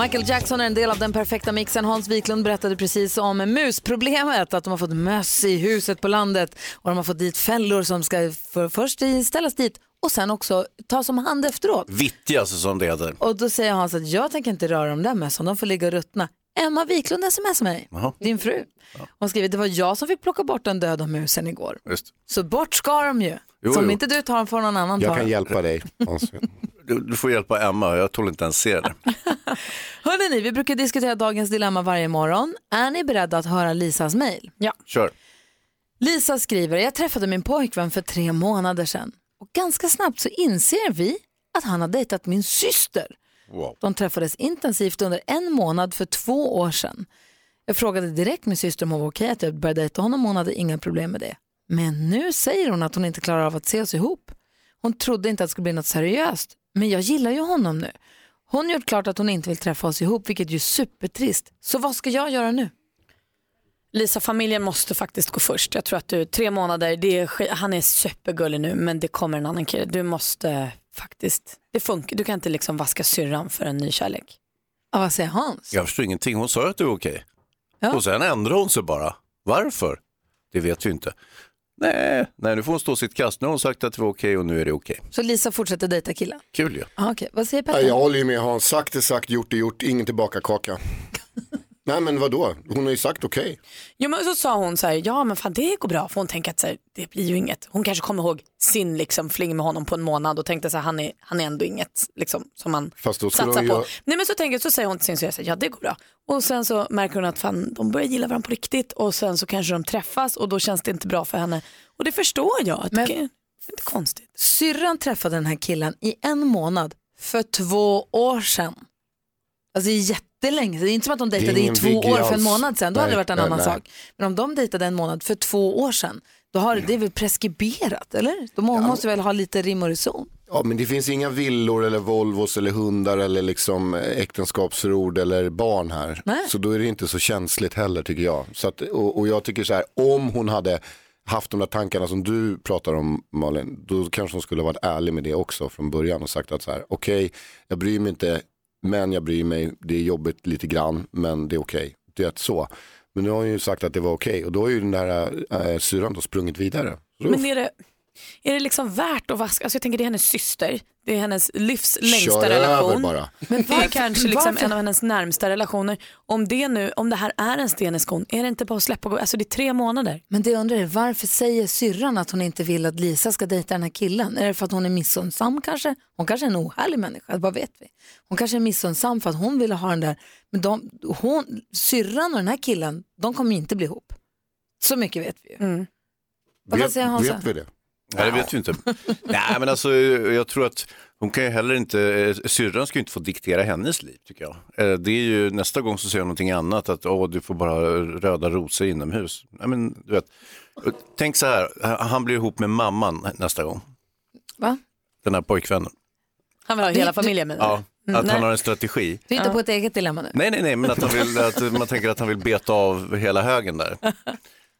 Michael Jackson är en del av den perfekta mixen. Hans Wiklund berättade precis om musproblemet, att de har fått möss i huset på landet och de har fått dit fällor som ska för, först ställas dit och sen också tas om hand efteråt. Vittjas som det heter. Och då säger Hans att jag tänker inte röra de där mössen, de får ligga och ruttna. Emma Wiklund smsar mig, Jaha. din fru. Hon skriver det var jag som fick plocka bort den döda musen igår. Just. Så bort ska de ju. Jo, så om jo. inte du tar dem får någon annan ta Jag kan dem. hjälpa dig. Du, du får hjälpa Emma, jag tål inte ens se det. Hörrni, ni, vi brukar diskutera dagens dilemma varje morgon. Är ni beredda att höra Lisas mejl? Ja. Kör. Lisa skriver, jag träffade min pojkvän för tre månader sedan och ganska snabbt så inser vi att han har dejtat min syster. Wow. De träffades intensivt under en månad för två år sedan. Jag frågade direkt min syster om hon var okej att jag började dejta honom och hon hade inga problem med det. Men nu säger hon att hon inte klarar av att se oss ihop. Hon trodde inte att det skulle bli något seriöst, men jag gillar ju honom nu. Hon gjort klart att hon inte vill träffa oss ihop, vilket ju är supertrist. Så vad ska jag göra nu? Lisa, familjen måste faktiskt gå först. Jag tror att du, tre månader, det är, han är supergullig nu men det kommer en annan kille. Du måste faktiskt, det funkar. Du kan inte liksom vaska syrran för en ny kärlek. Ja, vad säger Hans? Jag förstår ingenting, hon sa att det var okej. Ja. Och sen ändrade hon sig bara. Varför? Det vet vi inte. Nej, nej nu får hon stå sitt kast. Nu har hon sagt att det var okej och nu är det okej. Så Lisa fortsätter dejta killen? Kul ju. Ah, okej. Vad säger Ja, Petter? jag håller ju med Hans, sagt är sagt, gjort är gjort, ingen tillbaka kaka. Nej men vadå, hon har ju sagt okej. Jo men så sa hon så här, ja men fan det går bra för hon tänker att så här, det blir ju inget. Hon kanske kommer ihåg sin liksom fling med honom på en månad och tänkte så här, han är, han är ändå inget liksom som man Fast då skulle satsar på. göra- Nej men så tänker så säger hon till sin syster, ja det går bra. Och sen så märker hon att fan de börjar gilla varandra på riktigt och sen så kanske de träffas och då känns det inte bra för henne. Och det förstår jag, att Men- det är inte konstigt. Syrran träffade den här killen i en månad för två år sedan. Alltså det är jättelänge, det är inte som att de dejtade i två år för en månad sedan, då hade det Nej, varit en nej, annan nej. sak. Men om de dejtade en månad för två år sedan, då har det är väl preskriberat eller? De må- måste väl ha lite rim och reson. Ja men det finns inga villor eller Volvos eller hundar eller liksom eh, äktenskapsförord eller barn här. Nej. Så då är det inte så känsligt heller tycker jag. Så att, och, och jag tycker så här, om hon hade haft de där tankarna som du pratar om Malin, då kanske hon skulle ha varit ärlig med det också från början och sagt att så här, okej, jag bryr mig inte, men jag bryr mig, det är jobbigt lite grann, men det är okej. Det är så. Men nu har hon ju sagt att det var okej och då har ju den där äh, syrran då sprungit vidare. Men är det, är det liksom värt att vaska? Alltså jag tänker det är hennes syster, det är hennes livs längsta Kör relation. bara. Men det är kanske liksom varför- en av hennes närmsta relationer. Om det nu, om det här är en sten i skon, är det inte bara att släppa gå? Alltså det är tre månader. Men det jag undrar är varför säger syrran att hon inte vill att Lisa ska dejta den här killen? Är det för att hon är missunnsam kanske? Hon kanske är en ohärlig människa, vad vet vi? Hon kanske är missunnsam för att hon ville ha den där, men de, hon, syrran och den här killen, de kommer inte bli ihop. Så mycket vet vi ju. Vad Vet, säger Hansa? vet vi det? Nej, det vet vi inte. Nej, men alltså jag tror att hon kan ju heller inte, eh, syrran ska ju inte få diktera hennes liv tycker jag. Eh, Det är ju nästa gång så säger hon någonting annat, att åh, du får bara röda rosor inomhus. Nej, men, du vet. Tänk så här, han blir ihop med mamman nästa gång, Va? den här pojkvännen. Han vill ha hela familjen med Ja, Mm, att nej. han har en strategi. Du är inte på ett eget dilemma nu. Nej, nej, nej, men att, han vill, att man tänker att han vill beta av hela högen där.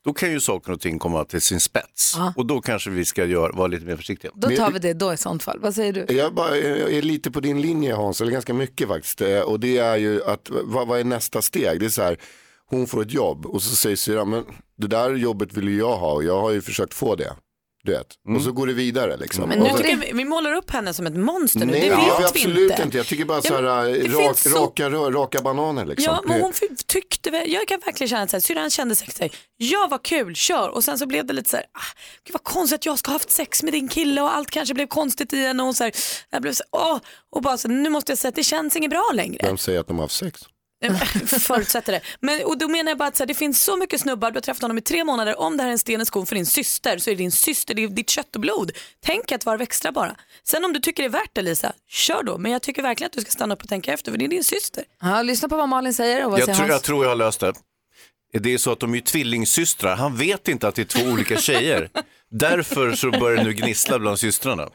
Då kan ju saker och ting komma till sin spets. Ja. Och då kanske vi ska göra, vara lite mer försiktiga. Då tar vi det då i sånt fall. Vad säger du? Jag, bara, jag är lite på din linje Hans, eller ganska mycket faktiskt. Eh, Och det är ju att, vad, vad är nästa steg? Det är så här, hon får ett jobb och så säger syrran, men det där jobbet vill ju jag ha och jag har ju försökt få det. Du vet. Och så går det vidare liksom. Men nu så- tycker jag vi, vi målar upp henne som ett monster nu. Nej, det det vet vi absolut inte. inte. Jag tycker bara Ja, så här, det rak, så- raka, raka bananer liksom. Ja, men hon tyckte väl, jag kan verkligen känna att så här, syrran kände säkert sig, ja vad kul, kör. Och sen så blev det lite så här, ah, gud vad konstigt att jag ska ha haft sex med din kille och allt kanske blev konstigt i henne. Och, så här, jag blev så här, åh, och bara så här, nu måste jag säga att det känns inget bra längre. Vem säger att de har haft sex? Förutsätter det. Men, och då menar jag bara att så här, det finns så mycket snubbar, du har träffat honom i tre månader, om det här är en sten i skon för din syster så är det din syster, det är ditt kött och blod. Tänk ett varv extra bara. Sen om du tycker det är värt det Lisa, kör då. Men jag tycker verkligen att du ska stanna upp och tänka efter för det är din syster. Ja, lyssna på vad Malin säger och vad Jag säger tror, Hans? jag tror jag har löst det. Det är så att de är tvillingsystrar. Han vet inte att det är två olika tjejer. Därför så börjar det nu gnissla bland systrarna.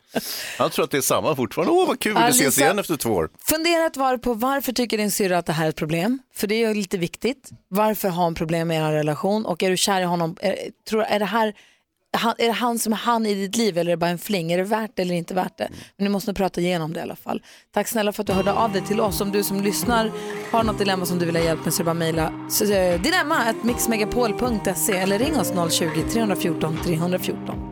Han tror att det är samma fortfarande. Åh, vad kul, vi ses igen efter två år. Fundera ett varv på varför tycker din syrra att det här är ett problem? För det är ju lite viktigt. Varför har hon problem med er relation? Och är du kär i honom? Är, tror, är, det här, han, är det han som är han i ditt liv eller är det bara en fling? Är det värt det eller inte värt det? Men ni måste nog prata igenom det i alla fall. Tack snälla för att du hörde av dig till oss. Om du som lyssnar har något dilemma som du vill ha hjälp med så är det bara mejla så, eh, dilemma at mixmegapol.se eller ring oss 020-314 314.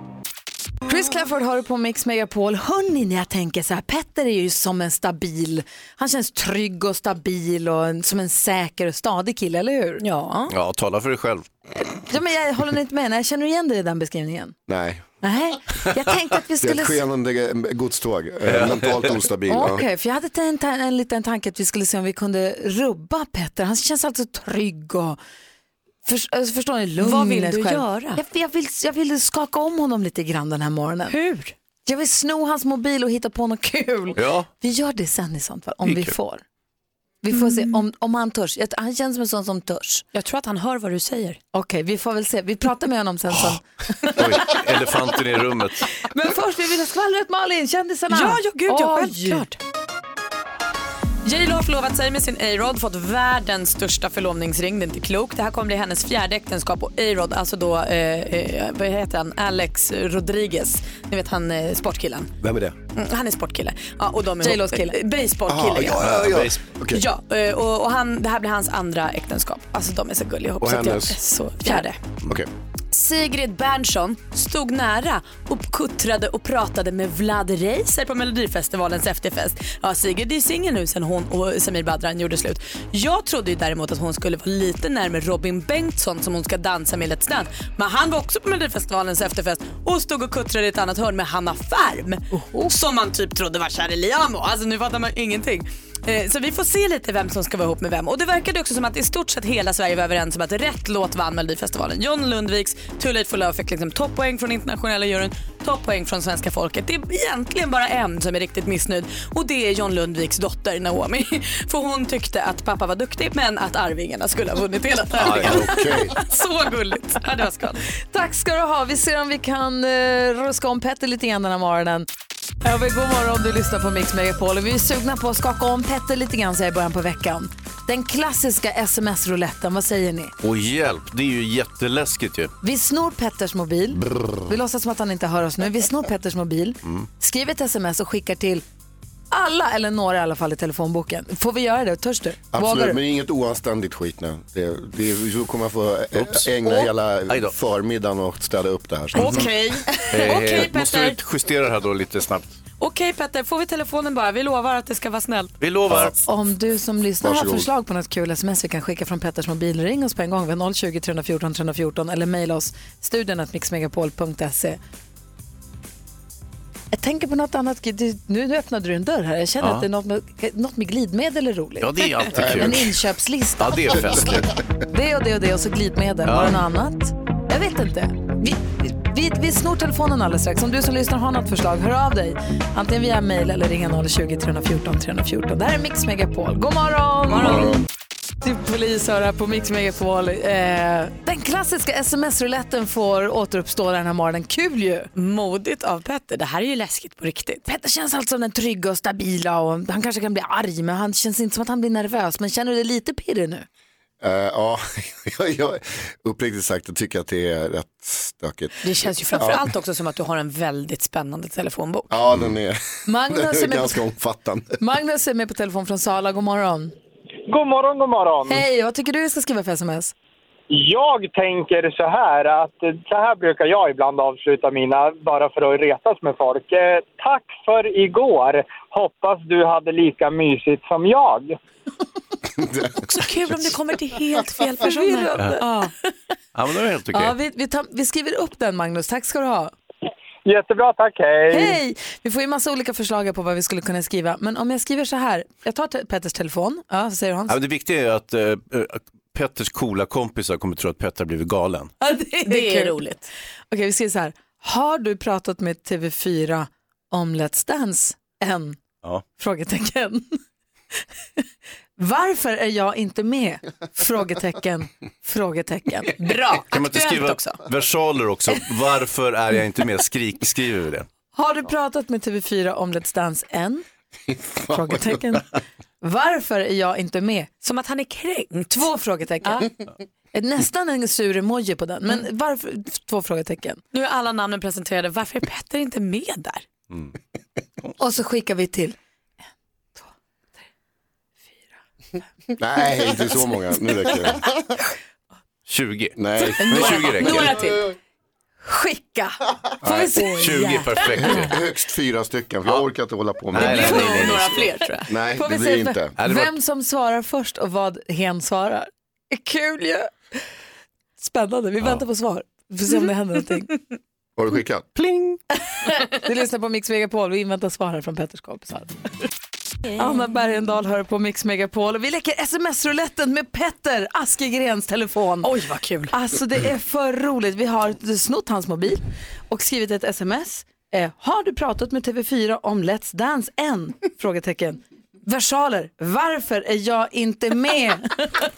Chris Clafford har du på Mix Megapol. Hörni, när jag tänker så här, Petter är ju som en stabil, han känns trygg och stabil och en, som en säker och stadig kille, eller hur? Ja. Ja, tala för dig själv. Ja men jag håller inte med, jag känner igen dig i den beskrivningen. Nej. Nej, jag tänkte att vi Det är skulle... ett skenande godståg, eh, mentalt ostabil. Okej, för jag hade en, en, en liten tanke att vi skulle se om vi kunde rubba Petter. Han känns alltså trygg och för, alltså, förstår ni, lugn Vad vill du själv. göra? Jag, jag, vill, jag vill skaka om honom lite grann den här morgonen. Hur? Jag vill sno hans mobil och hitta på något kul. Ja. Vi gör det sen i sånt fall, om vi kul. får. Vi får se om, om han törs. Jag- Han känns som en sån som törs. Jag tror att han hör vad du säger. Okej, vi får väl se. Vi pratar med honom sen. Som... Oj, elefanten i rummet. Men först, vi vill ha skvallret Malin, kändisarna. Ja, ja gud, ja, självklart. J Lo har förlovat sig med sin A-Rod, fått världens största förlovningsring. Det är inte klokt. Det här kommer bli hennes fjärde äktenskap och A-Rod, alltså då, eh, eh, vad heter han, Alex Rodriguez. Ni vet han eh, sportkillen. Vem är det? Mm, han är sportkille. Ja, och de är J-Los kille. eh, Baseballkille. Aha, ja, ja, ja. Base- Okej. Ja, eh, och, och han, det här blir hans andra äktenskap. Alltså de är så gulliga ihop. Och så att jag- hennes? Så, fjärde. Okej. Sigrid Bernson stod nära och kuttrade och pratade med Vlad Reiser på Melodifestivalens efterfest. Ja, Sigrid är singel nu sen hon och Samir Badran gjorde slut. Jag trodde ju däremot att hon skulle vara lite närmare Robin Bengtsson som hon ska dansa med i Let's Dance. Men han var också på Melodifestivalens efterfest och stod och kuttrade i ett annat hörn med Hanna Färm. Som man typ trodde var kär i Liamo. Alltså nu fattar man ingenting. Eh, Så vi får se lite vem som ska vara ihop med vem. Och det verkade också som att i stort sett hela Sverige var överens om att rätt låt vann Melodifestivalen. John Lundviks Too Late For Love fick liksom toppoäng från internationella juryn, toppoäng från svenska folket. Det är egentligen bara en som är riktigt missnöjd och det är John Lundviks dotter Naomi. För hon tyckte att pappa var duktig men att Arvingarna skulle ha vunnit hela tävlingen. Okej. Så gulligt. Ja, det var. Tack ska du ha. Vi ser om vi kan uh, ruska om Petter lite grann den här morgonen. Ja, men god morgon, du lyssnar på Mix Megapol vi är sugna på att skaka om Petter lite grann så här i början på veckan. Den klassiska sms-rouletten, vad säger ni? Och hjälp, det är ju jätteläskigt ju. Vi snor Petters mobil. Vi låtsas som att han inte hör oss nu. Vi snor Petters mobil, Mm. skriver ett sms och skickar till alla, eller några i alla fall, i telefonboken. Får vi göra det? Törs du? Absolut, du? men inget oanständigt skit nu. Det, det, så kommer få ä- Oops. ägna Åh. hela förmiddagen och städa upp det här. Okej. Eh, Okej, måste Petter. vi justera det här då lite snabbt? Okej Petter, får vi telefonen bara? Vi lovar att det ska vara snällt. Vi lovar. Om du som lyssnar har förslag på något kul sms vi kan skicka från Petters mobil, ring oss på en gång. Vi har 020 314 314 eller mejla oss studion mixmegapol.se. Jag tänker på något annat. Du, nu öppnade du en dörr här. Jag känner Ja. att det är något med, något med glidmedel är roligt. Ja, det är alltid kul. En inköpslista. Ja, det är festligt. Det och det och det och så glidmedel. Ja. Var det något annat? Jag vet inte. Vi, vi, vi snor telefonen alldeles strax. Om du som lyssnar har något förslag, hör av dig. Antingen via mejl eller ringa 020 314 314. Det här är Mix Megapol. God morgon! God morgon. Till polis hör här på Mix Megapol. Eh, den klassiska sms-rouletten får återuppstå den här morgonen. Kul ju! Modigt av Petter. Det här är ju läskigt på riktigt. Petter känns alltså som den trygga och stabila och han kanske kan bli arg men han känns inte som att han blir nervös. Men känner du dig lite pirrig nu? Eh, ja, jag, uppriktigt sagt jag tycker att det är rätt stökigt. Det känns ju framförallt också som att du har en väldigt spännande telefonbok. Ja, den är, Magnus den är är med på- ganska omfattande. Magnus är med på telefon från Sala. God morgon. God morgon, god morgon. Hej, vad tycker du jag ska skriva för sms? Jag tänker så här att eh, så här brukar jag ibland avsluta mina bara för att retas med folk. Eh, tack för igår. Hoppas du hade lika mysigt som jag. Också kul om det kommer till helt fel personer. Ja. Ja, men det är helt okej. Ja, vi, vi, tar, vi skriver upp den Magnus. Tack ska du ha. Jättebra, tack. Hej. Hej! Vi får ju massa olika förslag på vad vi skulle kunna skriva. Men om jag skriver så här. Jag tar te- Petters telefon. Ja, vad säger Hans? Ja, men det viktiga är att eh, att Petters coola kompisar kommer tro att Petter har blivit galen. Ja, det är, Det är kul. roligt. Okej, vi skriver så här. Har du pratat med TV4 om Let's Dance än? Ja. Frågetecken. Varför är jag inte med? Frågetecken. Frågetecken. Bra, Kan man inte skriva också. versaler också? Varför är jag inte med? Skrik, skriver vi det. Har du pratat med TV4 om Let's Dance än? Frågetecken. Varför är jag inte med? Som att han är kränkt. Två frågetecken. Nästan en sur emoji på den, men varför? Två frågetecken. Nu är alla namnen presenterade. Varför är Petter inte med där? Och så skickar vi till. Nej, inte så många. Nu räcker det. 20. Nej, Men 20 räcker. Några till. Skicka. Får vi se? 20 perfekt. Högst fyra stycken, för jag orkar inte hålla på med Nej, det. nej, nej, nej, nej. Några fler tror jag. Nej, Får det blir se inte. Nej, det var- vem som svarar först och vad hen svarar. Kul ju. Spännande, vi väntar på svar. Vi får se om det händer någonting. Har du skickat? Pling! Du lyssnar på Mix Megapol, vi inväntar svar här från Petters kompisar. Anna Bergendahl hör på Mix Megapol och vi leker sms-rouletten med Petter Askegrens telefon. Oj vad kul. Alltså det är för roligt. Vi har snott hans mobil och skrivit ett sms. Eh, har du pratat med TV4 om Let's Dance än? Frågetecken. Versaler, varför är jag inte med?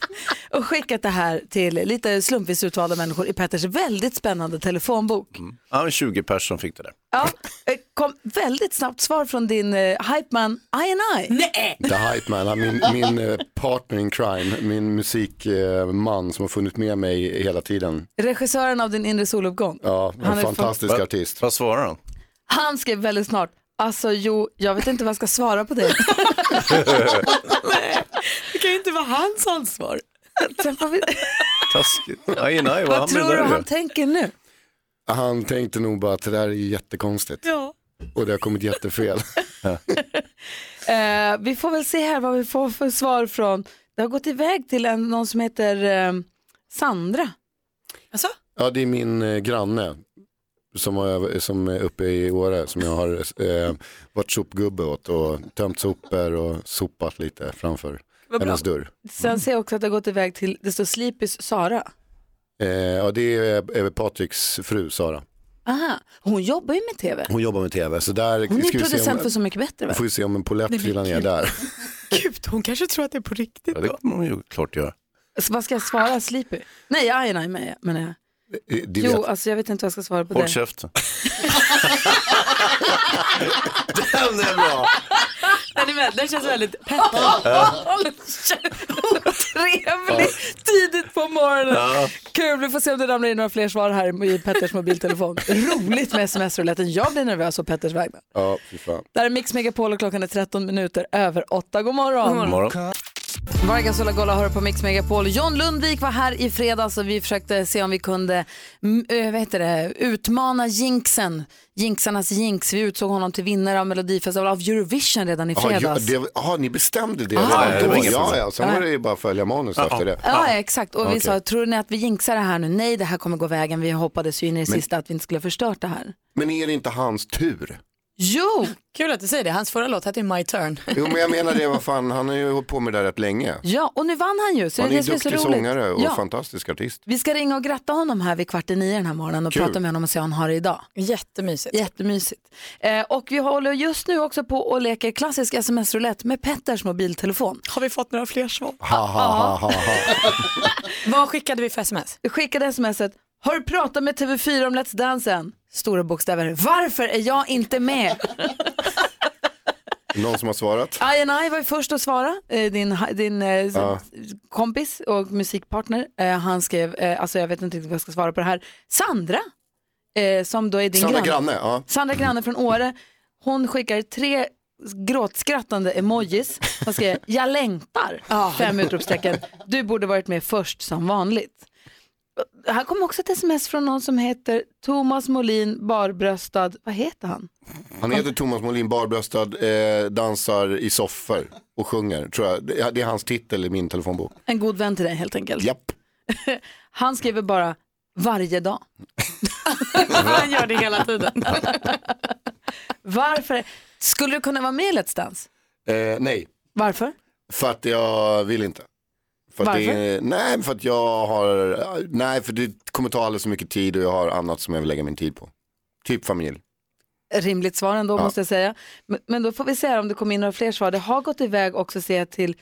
och skickat det här till lite slumpvis utvalda människor i Petters väldigt spännande telefonbok. Ja, men 20 personer fick det där. Ja, eh, kom väldigt snabbt svar från din eh, hypeman I&I. Nej! The Hype Man, han- min, min eh, partner in crime, min musikman som har funnits med mig hela tiden. Regissören av din inre soluppgång. Ja, Han en är fantastisk Vad- artist. Vad svarar han? Han skrev väldigt snart, alltså jo, jag vet inte vad jag ska svara på det. Det kan ju inte vara hans ansvar. Taskigt. Nej, nej, vad Vad han tror du han tänker nu? Han tänkte nog bara att det där är jättekonstigt. Ja. Och det har kommit jättefel. Eh, vi får väl se här vad vi får för svar från, det har gått iväg till en, någon som heter eh, Sandra. Alltså? Ja, det är min eh, granne som, har, som är uppe i Åre som jag har eh, varit sopgubbe åt och tömt sopor och sopat lite framför hennes dörr. Sen ser jag också att det har gått iväg till, det står Sleepys Sara. Eh, ja, det är eh, Patriks fru Sara. Aha, hon jobbar ju med tv. Hon jobbar med tv. Så där Hon är producent om, för Så mycket bättre va? får vi se om en polett trillar ner där. Gud, hon kanske tror att det är på riktigt. Ja, det kommer hon ju klart göra. Så vad ska jag svara Sleepy? Nej, aj, nej, men, men jag. Eh, Du Jo, vet, alltså jag vet inte vad jag ska svara på Håll det. käften. den är bra. Den, är väl, den känns väldigt Petter. trevlig tidigt på morgonen. Ja. Kul, vi får se om det ramlar in några fler svar här i Petters mobiltelefon. Roligt med sms-rouletten. Jag blir nervös på Petters vägnar. Ja, fy fan. Där är Mix Megapol och klockan är 13 minuter över 8. God morgon. God morgon. Vargas och Lagola hör på Mix Megapol. John Lundvik var här i fredags och vi försökte se om vi kunde mm, eh, vad heter det, utmana jinxen. Jinxarnas jinx. Vi utsåg honom till vinnare av Melodifestivalen av Eurovision redan i fredags. ja, det, aha, ni bestämde det Ah. redan då? Ja, ja, sen var det ju bara att följa manus Ja, efter det. Ja, exakt. Och vi Okej. sa, tror ni att vi jinxar det här nu? Nej, det här kommer gå vägen. Vi hoppades ju in i det Men- sista att vi inte skulle ha förstört det här. Men är det inte hans tur? Jo! Kul att du säger det. Hans förra låt hette ju My Turn. Jo, men jag menar det, vad fan, han har ju hållit på med det där rätt länge. Ja, och nu vann han ju. Så Han är det är så duktig roligt. sångare och ja. fantastisk artist. Vi ska ringa och gratta honom här vid kvart i nio den här morgonen och Kul. prata med honom och se hur han har det idag. Jättemysigt. Jättemysigt. Eh, och vi håller just nu också på och leker klassisk sms-roulette med Petters mobiltelefon. Har vi fått några fler svar? Ha, ha, ha, ha, ha. Vad skickade vi för sms? Vi skickade smset, har du pratat med TV4 om Let's Dance än? Stora bokstäver, varför är jag inte med? Någon som har svarat? Ayanai var ju först att svara, eh, din, din Ja. kompis och musikpartner. Eh, han skrev, alltså jag vet inte riktigt vad jag ska svara på det här. Sandra, som då är din Sandra granne. Granne, ja. Sandra Granne från Åre, hon skickar tre gråtskrattande emojis. Hon skrev, jag längtar, fem utropstecken. Du borde varit med först som vanligt. Här kommer också ett sms från någon som heter Thomas Molin barbröstad, vad heter han? Han heter Thomas Molin barbröstad, eh, dansar i soffor och sjunger, tror jag. Det, det är hans titel i min telefonbok. En god vän till dig helt enkelt. Japp. Han skriver bara varje dag. Han gör det hela tiden. Varför? Skulle du kunna vara med i Let's Dance? Eh, nej, Varför? för att jag vill inte. För att det Varför? är, nej, för att jag har, nej, för det kommer ta alldeles för mycket tid och jag har annat som jag vill lägga min tid på. Typ familj. Rimligt svar ändå Ja. måste jag säga. Men, men då får vi se om det kommer in några fler svar. Det har gått iväg också ser jag till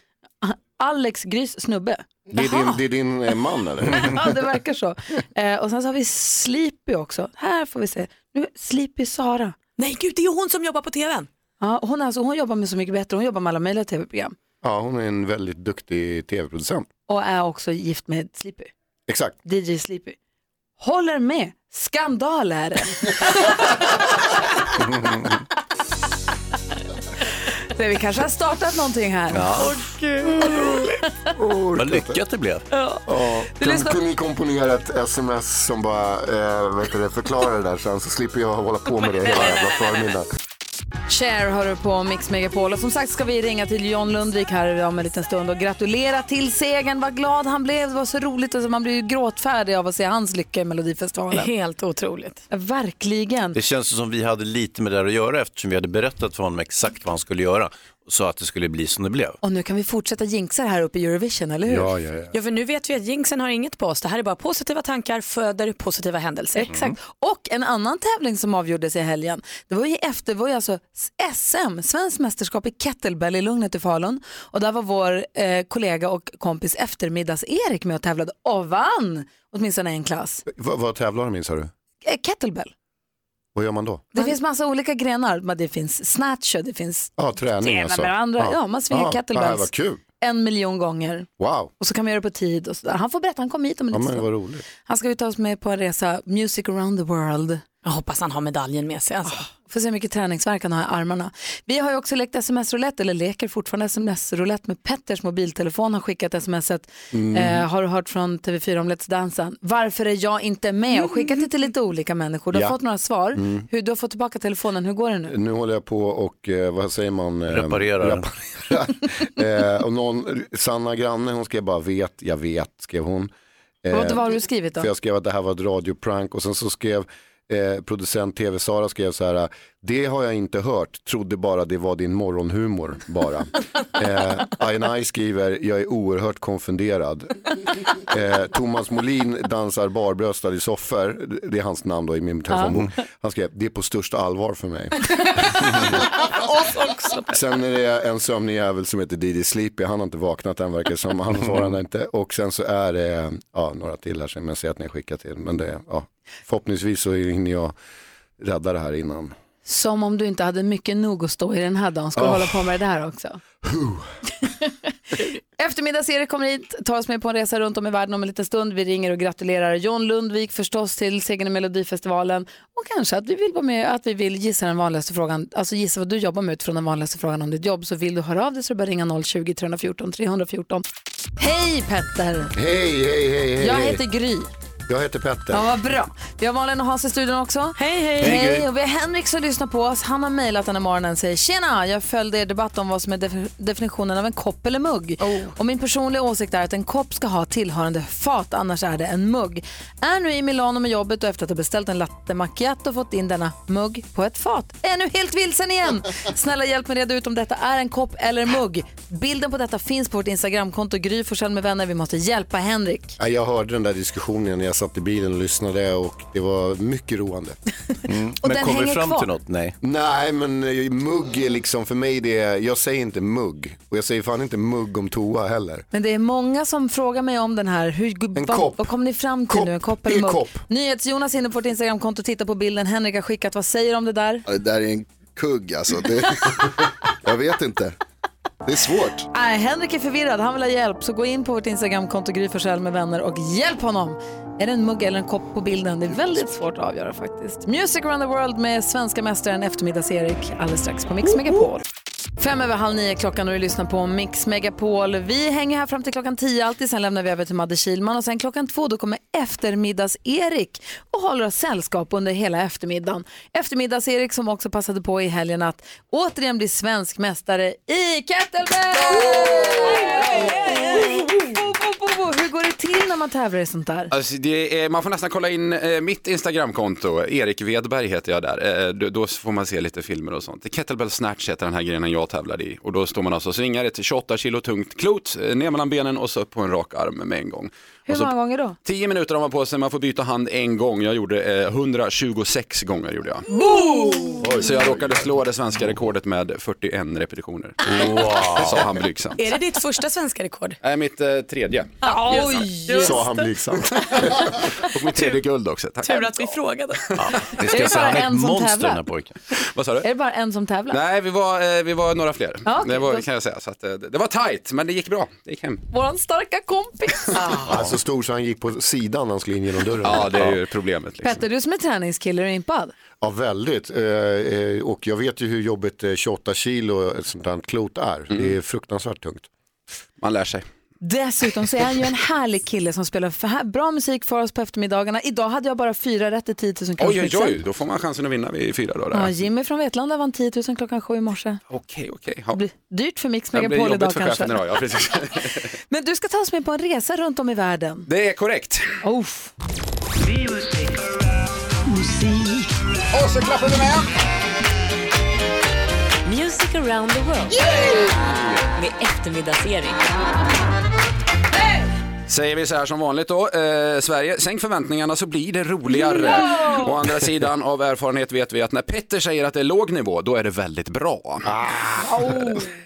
Alex Grys snubbe. Det är din, det är din eh, man eller? ja, det verkar så. Eh, och sen så har vi Sleepy också. Här får vi se. Nu, Sleepy Sara. Nej gud, det är hon som jobbar på tvn. Ja, hon, är alltså, hon jobbar med Så mycket bättre. Hon jobbar med alla möjliga tv-program. Ja, hon är en väldigt duktig tv-producent. Och är också gift med Sleepy. Exakt. DJ Sleepy. Håller med. Skandal är det. Så vi kanske har startat någonting här. Ja. Oh, Vad lyckat det blev. Ja, Du kan, lyssnar- kunde ni komponera ett sms som bara eh, vet du, det, förklarar det där sen så slipper jag hålla på med det hela jävla förmiddagen. Cher hör du på Mix Megapol och som sagt ska vi ringa till John Lundvik här om en liten stund och gratulera till segern. Vad glad han blev, det var så roligt och man blir ju gråtfärdig av att se hans lycka i Melodifestivalen. Helt otroligt. Verkligen. Det känns som vi hade lite med det här att göra eftersom vi hade berättat för honom exakt vad han skulle göra så att det skulle bli som det blev. Och nu kan vi fortsätta jinxa det här uppe i Eurovision, eller hur? Ja, ja, ja. Ja, för nu vet vi att jinxen har inget på oss. Det här är bara positiva tankar föder positiva händelser. Exakt. Och en annan tävling som avgjordes i helgen, det var ju efter, det var ju alltså SM, svenskt mästerskap i kettlebell i Lugnet i Falun. Och där var vår eh, kollega och kompis eftermiddags-Erik med och tävlade och vann åtminstone en klass. Vad, vad tävlar de i sa du? Eh, kettlebell. Vad gör man då? Det finns massa olika grenar, det finns snatch och det finns Ja, träning träna alltså. med varandra. Ja, man svingar ja, kettlebells. Ja, vad kul. en miljon gånger. Wow. Och så kan man göra det på tid och sådär. Han får berätta, han kom hit om en Ja, liten stund. Han ska ju ta oss med på en resa, Music around the world. Jag hoppas han har medaljen med sig. Alltså. Får se hur mycket träningsvärk han har i armarna. Vi har ju också lekt sms-roulette, eller leker fortfarande sms-roulette med Petters mobiltelefon. har skickat smset. Mm. Eh, har du hört från TV4 om Let's Dance? Varför är jag inte med? Och skickat det till lite olika människor. Du har Ja. fått några svar. Mm. Hur, du har fått tillbaka telefonen. Hur går det nu? Nu håller jag på och, eh, vad säger man? Eh, Reparerar. reparerar. eh, och någon, Sanna Granne, hon skrev bara vet, jag vet, skrev hon. Eh, Vad, vad har du skrivit då? För jag skrev att det här var ett radioprank och sen så skrev eh, producent TV-Sara skrev så här, det har jag inte hört, trodde bara det var din morgonhumor bara. eh, Ayanai skriver, jag är oerhört konfunderad. Eh, Thomas Molin dansar barbröstad i soffor, det är hans namn då i min telefonbok. Han skrev, det är på största allvar för mig. Sen är det en sömnig jävel som heter Didi Sleepy, han har inte vaknat än verkar som, han svarar inte. Och sen så är det ja, några till här som jag ser att ni har skickat till. Men det, ja, förhoppningsvis så hinner jag rädda det här innan. Som om du inte hade mycket nog att stå i den här dagen. Ska du Oh. hålla på med det här också? Eftermiddags-Erik kommer hit, tar oss med på en resa runt om i världen om en liten stund. Vi ringer och gratulerar John Lundvik förstås till segern i Melodifestivalen och kanske att vi vill vara med, att vi vill gissa den vanligaste frågan, alltså gissa vad du jobbar med utifrån den vanligaste frågan om ditt jobb. Så vill du höra av dig så är det bara ringa 020-314 314. Hej Petter! Hej, hej, hej, hej. Jag heter Gry. Jag heter Petter. Ja, vad bra. Vi har Malin och Hans i studion också. Hej, hej. Hej, hej. Gry. Och vi har Henrik som lyssnar på oss. Han har mejlat den här morgonen och säger Tjena, jag följde er debatt om vad som är def- definitionen av en kopp eller mugg. Och min personliga åsikt är att en kopp ska ha tillhörande fat, annars är det en mugg. Är nu i Milano med jobbet och efter att ha beställt en latte macchiato fått in denna mugg på ett fat. Är nu helt vilsen igen. Snälla hjälp mig reda ut om detta är en kopp eller mugg. Bilden på detta finns på vårt Instagramkonto Gry Forssell med vänner. Vi måste hjälpa Henrik. Ja, Jag hörde den där diskussionen när jag satt i bilen och lyssnade och det var mycket roande. Och den hänger kvar. Nej. Nej, men eh, mugg är liksom för mig det är, jag säger inte mugg och jag säger fan inte mugg om toa heller. Men det är många som frågar mig om den här. Hur, En vad, kopp. vad kommer ni fram till nu? En kopp eller En mugg? kopp. NyhetsJonas inne på vårt Instagramkonto och tittar på bilden Henrik har skickat. Vad säger du om det där? Ja, det där är en kugg alltså. Det... jag vet inte. Det är svårt. Nej, Henrik är förvirrad. Han vill ha hjälp. Så gå in på vårt Instagramkonto Gry med vänner och hjälp honom. Är det en mugg eller en kopp på bilden? Det är väldigt svårt att avgöra faktiskt. Music around the world med svenska mästaren eftermiddags-Erik alldeles strax på Mix Megapol. Fem över halv nio klockan och du lyssnar på Mix Megapol. Vi hänger här fram till klockan tio alltid, sen lämnar vi över till Madde Kilman och sen klockan två då kommer eftermiddags-Erik och håller oss sällskap under hela eftermiddagen. Eftermiddags-Erik som också passade på i helgen att återigen bli svensk mästare i kettlebell! Hur går det till när man tävlar i sånt där? Alltså det är, man får nästan kolla in eh, mitt Instagramkonto, Erik Wedberg heter jag där. Eh, eh då, då får man se lite filmer och sånt. Kettlebell snatch heter den här grenen jag tävlar i. Och då står man alltså och svingar ett 28 kilo tungt klot eh, ner mellan benen och så upp på en rak arm med en gång. Hur Och så, många gånger då? 10 minuter har man på sig, man får byta hand en gång. Jag gjorde eh, 126 gånger gjorde jag. Boom! Så jag råkade slå det svenska rekordet med 41 repetitioner. Sa han blygsamt. Är det ditt första svenska rekord? Nej, mitt eh, tredje. Oj! Sa han blygsamt. och mitt tredje guld också. Tack. Tur att vi frågade. det ska Är det bara han är ett en som monster, tävlar? den här pojken. Vad sa du? Är det bara en som tävlar? Nej, vi var, eh, vi var några fler. Ja, okej, det var, kan jag säga. Så att, eh, det det var tajt, men det gick bra. Det gick hem. Våran starka kompis. Alltså stor så han gick på sidan när han skulle in genom dörren. Ja, det är ju problemet. Liksom. Petter, du som är träningskille, är du impad? Ja, väldigt. Eh, eh, och jag vet ju hur jobbigt eh, 28 kilo ett sånt här klot är. Det är fruktansvärt tungt. Man lär sig. Dessutom så är han ju en härlig kille som spelar för här, bra musik för oss på eftermiddagarna. Idag hade jag bara fyra rätt i 10 000 kronors Oj, oj, oj, då får man chansen att vinna vid fyra då. Ja. Jimmy från Vetlanda vann 10 000 klockan sju i morse. Okej, okej. Ja. Blir dyrt för Mix Det Megapol idag för kanske. chefen idag, ja precis. Men du ska ta oss med på en resa runt om i världen. Det är korrekt. Oh. Och så klappar vi med. Music around the world. Med eftermiddags-Erik. Säger vi så här som vanligt då, eh, Sverige, sänk förväntningarna så blir det roligare. Å andra sidan av erfarenhet vet vi att när Petter säger att det är låg nivå, då är det väldigt bra.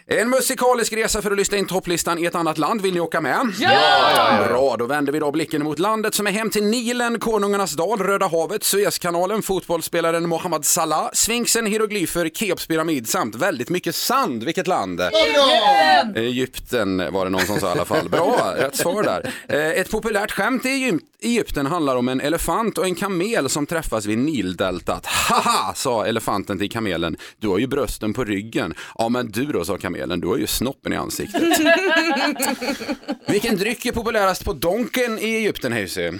En musikalisk resa för att lyssna in topplistan i ett annat land, vill ni åka med? Ja! Bra, då vänder vi då blicken mot landet som är hem till Nilen, Konungarnas dal, Röda havet, Suezkanalen, fotbollsspelaren Mohamed Salah, Sfinxen, hieroglyfer, Keops pyramid samt väldigt mycket sand. Vilket land? Egypten! Egypten var det någon som sa i alla fall. Bra, rätt svar där. Eh, Ett populärt skämt i Egyp- Egypten handlar om en elefant och en kamel som träffas vid Nildeltat. Haha, sa elefanten till kamelen. Du har ju brösten på ryggen. Ja, men du då, sa kamelen. Du har ju snoppen i ansiktet. Vilken dryck är populärast på Donken i Egypten, Hayesy?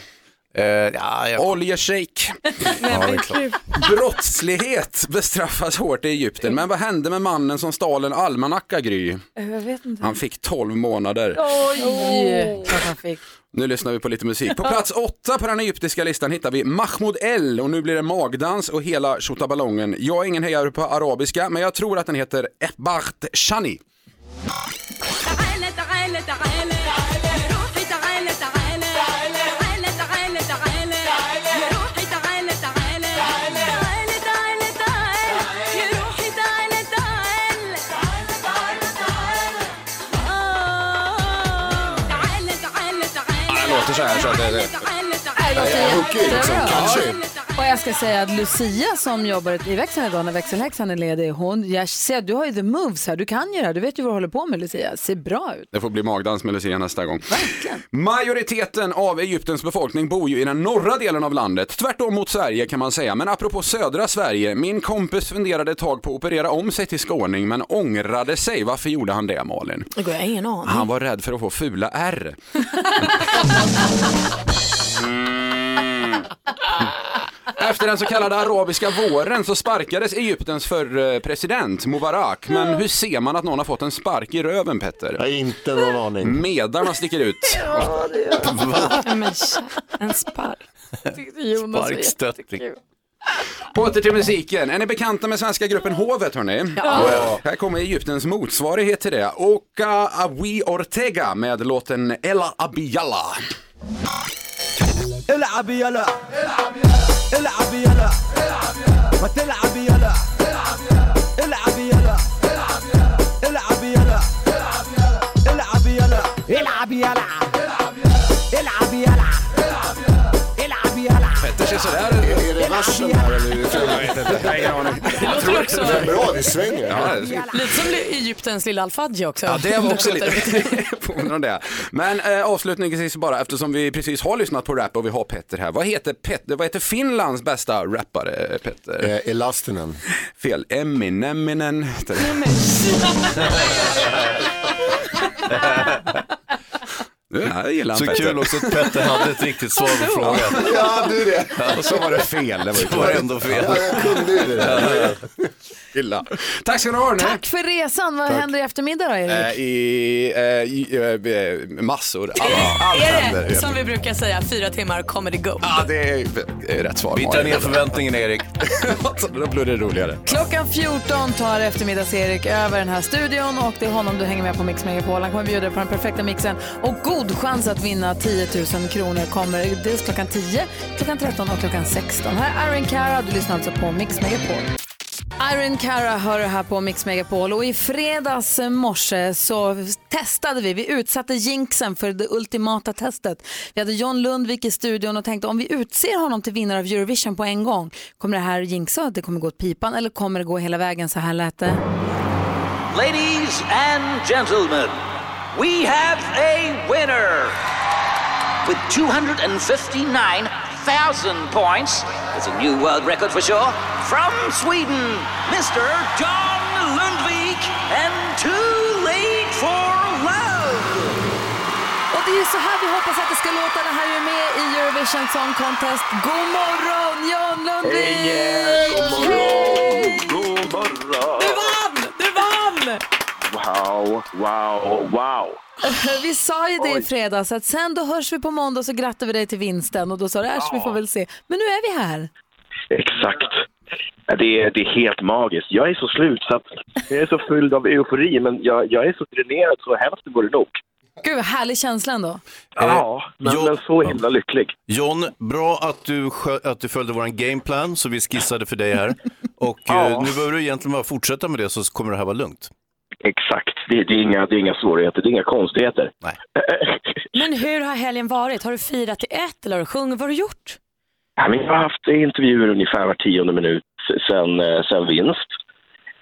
Oljeshake. Brottslighet bestraffas hårt i Egypten. Men vad hände med mannen som stal en almanacka, Gry? Jag vet inte. Han fick 12 månader. Oj! Han fick. Nu lyssnar vi på lite musik. På plats åtta på den egyptiska listan hittar vi Mahmoud El och nu blir det magdans och hela tjottaballongen. Jag är ingen hejare på arabiska men jag tror att den heter Ebart Shani. 还帅还帅对对。Jättebra. Och jag ska säga att Lucia som jobbar i växeln idag när växelhäxan är ledig, hon, jag ser att du har ju the moves här, du kan ju det här, du vet ju vad du håller på med Lucia, ser bra ut. Det får bli magdans med Lucia nästa gång. Majoriteten av Egyptens befolkning bor ju i den norra delen av landet, tvärtom mot Sverige kan man säga. Men apropå södra Sverige, min kompis funderade ett tag på att operera om sig till skåning men ångrade sig. Varför gjorde han det Malin? Det går jag ingen aning. Han var rädd för att få fula R. Efter den så kallade arabiska våren så sparkades Egyptens förre president Mubarak. Men hur ser man att någon har fått en spark i röven Petter? Jag har inte någon aning. Medarna sticker ut. Men, en spark. Tyckte Jonas var Sparkstötting. jättekul. Åter till musiken. Är ni bekanta med svenska gruppen Hovet hörni? Ja. Här kommer Egyptens motsvarighet till det. Oka Awi Ortega med låten Ella Abiyalla. العب يلا. العب يلا. ما تلعب يلا. العب يلا. العب يلا. العب يلا. العب يلا. العب sådär Är, är det versen här eller är det Jag vet inte, jag har ingen aning. Det låter också Det är bra, det svänger. Ja, det- lite som Egyptens lilla Al-Fadji också. Ja, det var också lite påminner om det. Men eh, avslutningsvis bara, eftersom vi precis har lyssnat på rap och vi har Petter här. Vad heter, Petter, vad heter Finlands bästa rappare, Petter? Eh, Elastinen. Fel, Emineminen heter det. Ja, jag gillar Så Petter. kul också att Petter hade ett riktigt svar på frågan. Ja, du det. Och så var det fel. Det var, ju Det var ändå fel. Ja, jag kunde ju det. där. Illa. Tack ska ni ha. hörni. Tack för resan, vad händer i eftermiddag då Erik? Eh, I, eh, i eh, massor. Allt, allt Är händer. det, som vi brukar säga, fyra timmar comedy go. Ja, det är, det är rätt svar. Vi tar ner förväntningen Erik. Då blir det roligare. Klockan 14 tar eftermiddags-Erik över den här studion och det är honom du hänger med på Mix Megapol. Han kommer bjuda dig på den perfekta mixen och god chans att vinna 10 000 kronor kommer dels klockan 10, klockan 13 och klockan 16. Här är Iron Cara, du lyssnar alltså på Mix Megapol. Iron Cara hör du här på Mix Megapol och i fredags morse så testade vi, vi utsatte jinxen för det ultimata testet. Vi hade John Lundvik i studion och tänkte om vi utser honom till vinnare av Eurovision på en gång, kommer det här jinxa att det kommer gå åt pipan eller kommer det gå hela vägen? Så här lät det. Ladies and gentlemen, we have a winner with 259,000 points. It's a new world record for sure. From Sweden, Mr. John Lundvik and Too Late for Love. Och det är ju så här vi hoppas att det ska låta. Det här är ju med i Eurovision Song Contest. God morgon John Lundvik! God Wow, wow, wow. Vi sa ju det i fredags att sen då hörs vi på måndag och så grattar vi dig till vinsten och då sa du äsch vi får väl se. Men nu är vi här. Exakt. Ja, Det är, det är helt magiskt. Jag är så slut så att jag är så fylld av eufori men jag, jag är så dränerad så hälften går det nog. Gud vad härlig känsla ändå. Ja, men, men så himla lycklig. John, bra att du, att du följde vår gameplan så vi skissade för dig här. Och Ja. eh, nu behöver du egentligen bara fortsätta med det så kommer det här vara lugnt. Exakt. Det, det, är inga, det är inga svårigheter, det är inga konstigheter. Nej. Men hur har helgen varit? Har du firat till ett eller har du sjungit? Vad har du gjort? Ja, men jag har haft intervjuer ungefär var tionde minut sen, eh, sen vinst.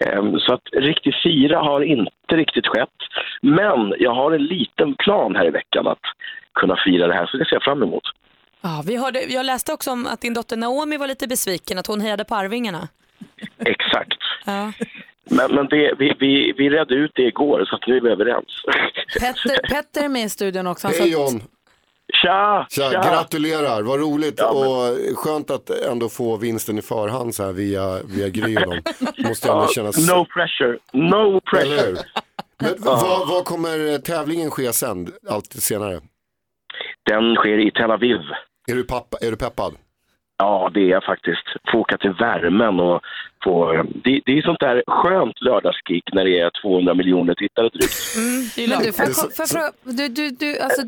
Ehm, Så att riktigt fira har inte riktigt skett. Men jag har en liten plan här i veckan att kunna fira det här, så det ser jag fram emot. Ja, vi hörde, jag läste också om att din dotter Naomi var lite besviken, att hon hejade på Arvingarna. Exakt. Ja. Men, men det, vi, vi, vi redde ut det igår, så att nu är vi överens. Petter, Petter är med i studion också. Han Hej John! Tja! Tja, gratulerar, vad roligt och skönt att ändå få vinsten i förhand så här via, via Gry och dem. Måste ändå Ja, kännas... No pressure, no pressure. Men vad, vad kommer tävlingen ske sen, allt senare? Den sker i Tel Aviv. Är du, pappa, är du peppad? Ja, det är jag faktiskt. Få åka till värmen och få... Det, det är sånt där skönt lördagskick när det är 200 miljoner tittare drygt. Men du, får jag fråga, du, du, du, alltså,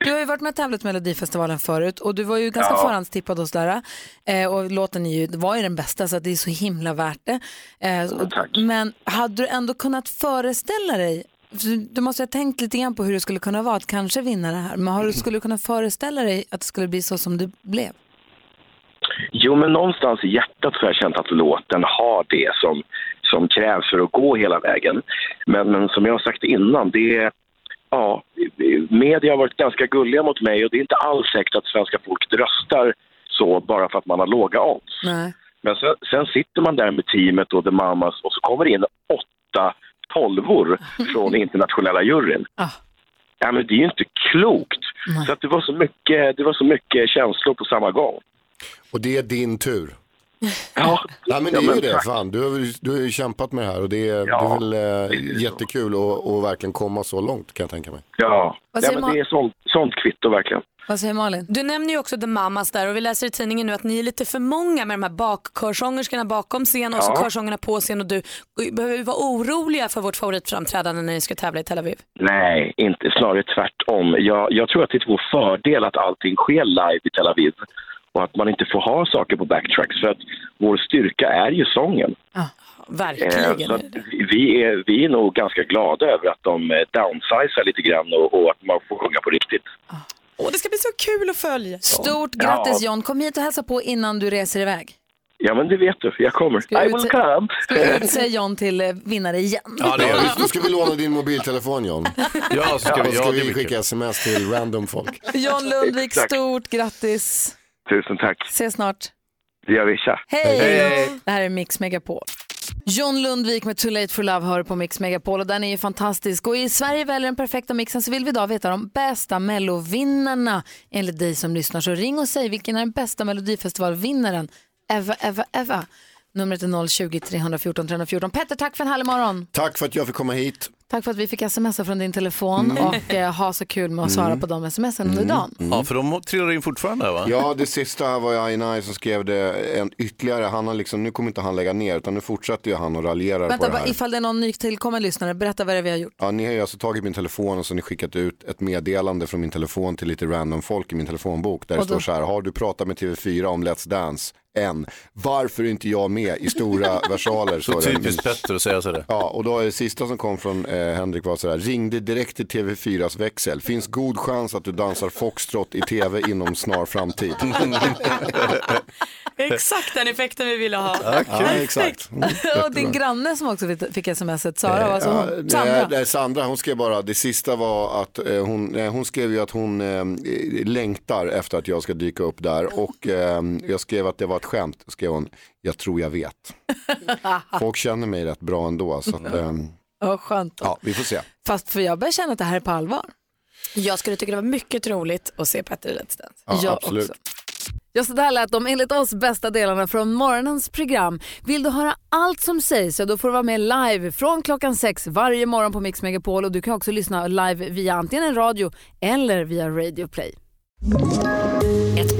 du har ju varit med och tävlat Melodifestivalen förut och du var ju ganska Ja. förhandstippad hos där. Eh, och låten är ju, var ju den bästa så det är så himla värt det. Eh, och, men hade du ändå kunnat föreställa dig för du måste ha tänkt lite grann på hur det skulle kunna vara att kanske vinna det här. Men har du skulle kunna föreställa dig att det skulle bli så som det blev? Jo, men någonstans i hjärtat så har jag känt att låten har det som, som krävs för att gå hela vägen. Men, men som jag har sagt innan, det är Ja, media har varit ganska gulliga mot mig och det är inte alls säkert att svenska folket röstar så bara för att man har låga odds. Nej. Men sen, sen sitter man där med teamet och The Mamas och så kommer det in åtta tolvor från internationella juryn. Ja, men det är ju inte klokt. Så att det, var så mycket, det var så mycket känslor på samma gång. Och det är din tur. Ja, Nej, men det ja, är ju men det. Fan, du, har, ju- du har ju kämpat med det här och det är, det är väl eh, jättekul att att verkligen komma så långt kan jag tänka mig. Ja, Vad ja säger men Ma- det är sånt, sånt kvitto verkligen. Vad säger Malin? Du nämner ju också The Mamas där och vi läser i tidningen nu att ni är lite för många med de här bakkörsångerskorna bakom scen och så Ja. körsångerna på scen och du. Behöver vi vara oroliga för vårt favoritframträdande när ni ska tävla i Tel Aviv? Nej, inte snarare tvärtom. Jag, jag tror att det är till vår fördel att allting sker live i Tel Aviv och att man inte får ha saker på backtracks för att vår styrka är ju sången. Verkligen. Eh, så vi, är, vi är nog ganska glada över att de eh, downsizar lite grann och, och att man får sjunga på riktigt. Åh, det ska bli så kul att följa. Stort Ja. grattis John. Kom hit och hälsa på innan du reser iväg. Ja, men det vet du. Jag kommer. Ska vi I will come. Ska vi utse John till eh, vinnare igen? Ja, Då ska vi låna din mobiltelefon John. Ja, så ska vi- ja, ska det vi skicka sms till random folk. John Lundvik, stort grattis. Tusen tack. Ses snart. Det gör vi. Tja. Hej! Det här är Mix Megapol. John Lundvik med Too Late For Love hör på Mix Megapol och den är ju fantastisk. Och i Sverige väljer den perfekta mixen så vill vi idag veta de bästa mellovinnarna enligt dig som lyssnar. Så ring och säg vilken är den bästa melodifestivalvinnaren ever, ever, ever. Numret är 020-314 314. Petter, tack för en härlig morgon. Tack för att jag fick komma hit. Tack för att vi fick smsa från din telefon Mm. och eh, ha så kul med att svara Mm. på de smsen under dagen. Ja, för de trillar in fortfarande va? Ja, det sista här var ju Ainai som skrev det en ytterligare. Han har liksom, nu kommer inte han lägga ner utan nu fortsätter ju han och raljerar Vänta, på det här. ifall det är någon nytillkommen lyssnare, berätta vad det är vi har gjort. Ja, ni har ju alltså tagit min telefon och så har ni skickat ut ett meddelande från min telefon till lite random folk i min telefonbok. Där det Och då- står så här, har du pratat med TV4 om Let's Dance? Än. Varför är inte jag med i stora versaler? Så det. typiskt Petter att säga sådär. Ja, och då är det sista som kom från eh, Henrik var så här, ringde direkt till TV4s växel. Finns god chans att du dansar foxtrot i TV inom snar framtid. Exakt den effekten vi ville ha. Ja, exakt. Mm, och din granne som också fick- smset, Sara, Eh, alltså ja, hon, nej, Sandra. nej, Sandra, hon skrev bara, det sista var att eh, hon, eh, hon skrev ju att hon eh, längtar efter att jag ska dyka upp där och eh, jag skrev att det var ett skämt. Skrev hon, jag tror jag vet. Folk känner mig rätt bra ändå så att, eh, Ja, skönt. ja, vi får se. Fast för jag börjar känna att det här är på allvar. Jag skulle tycka det var mycket roligt att se Petter i Let's Dance. Ja, Jag absolut. också. Ja, så där lät de enligt oss bästa delarna från morgonens program. Vill du höra allt som sägs så då får du vara med live från klockan sex varje morgon på Mix Megapol och du kan också lyssna live via antingen en radio eller via Radio Play. Ett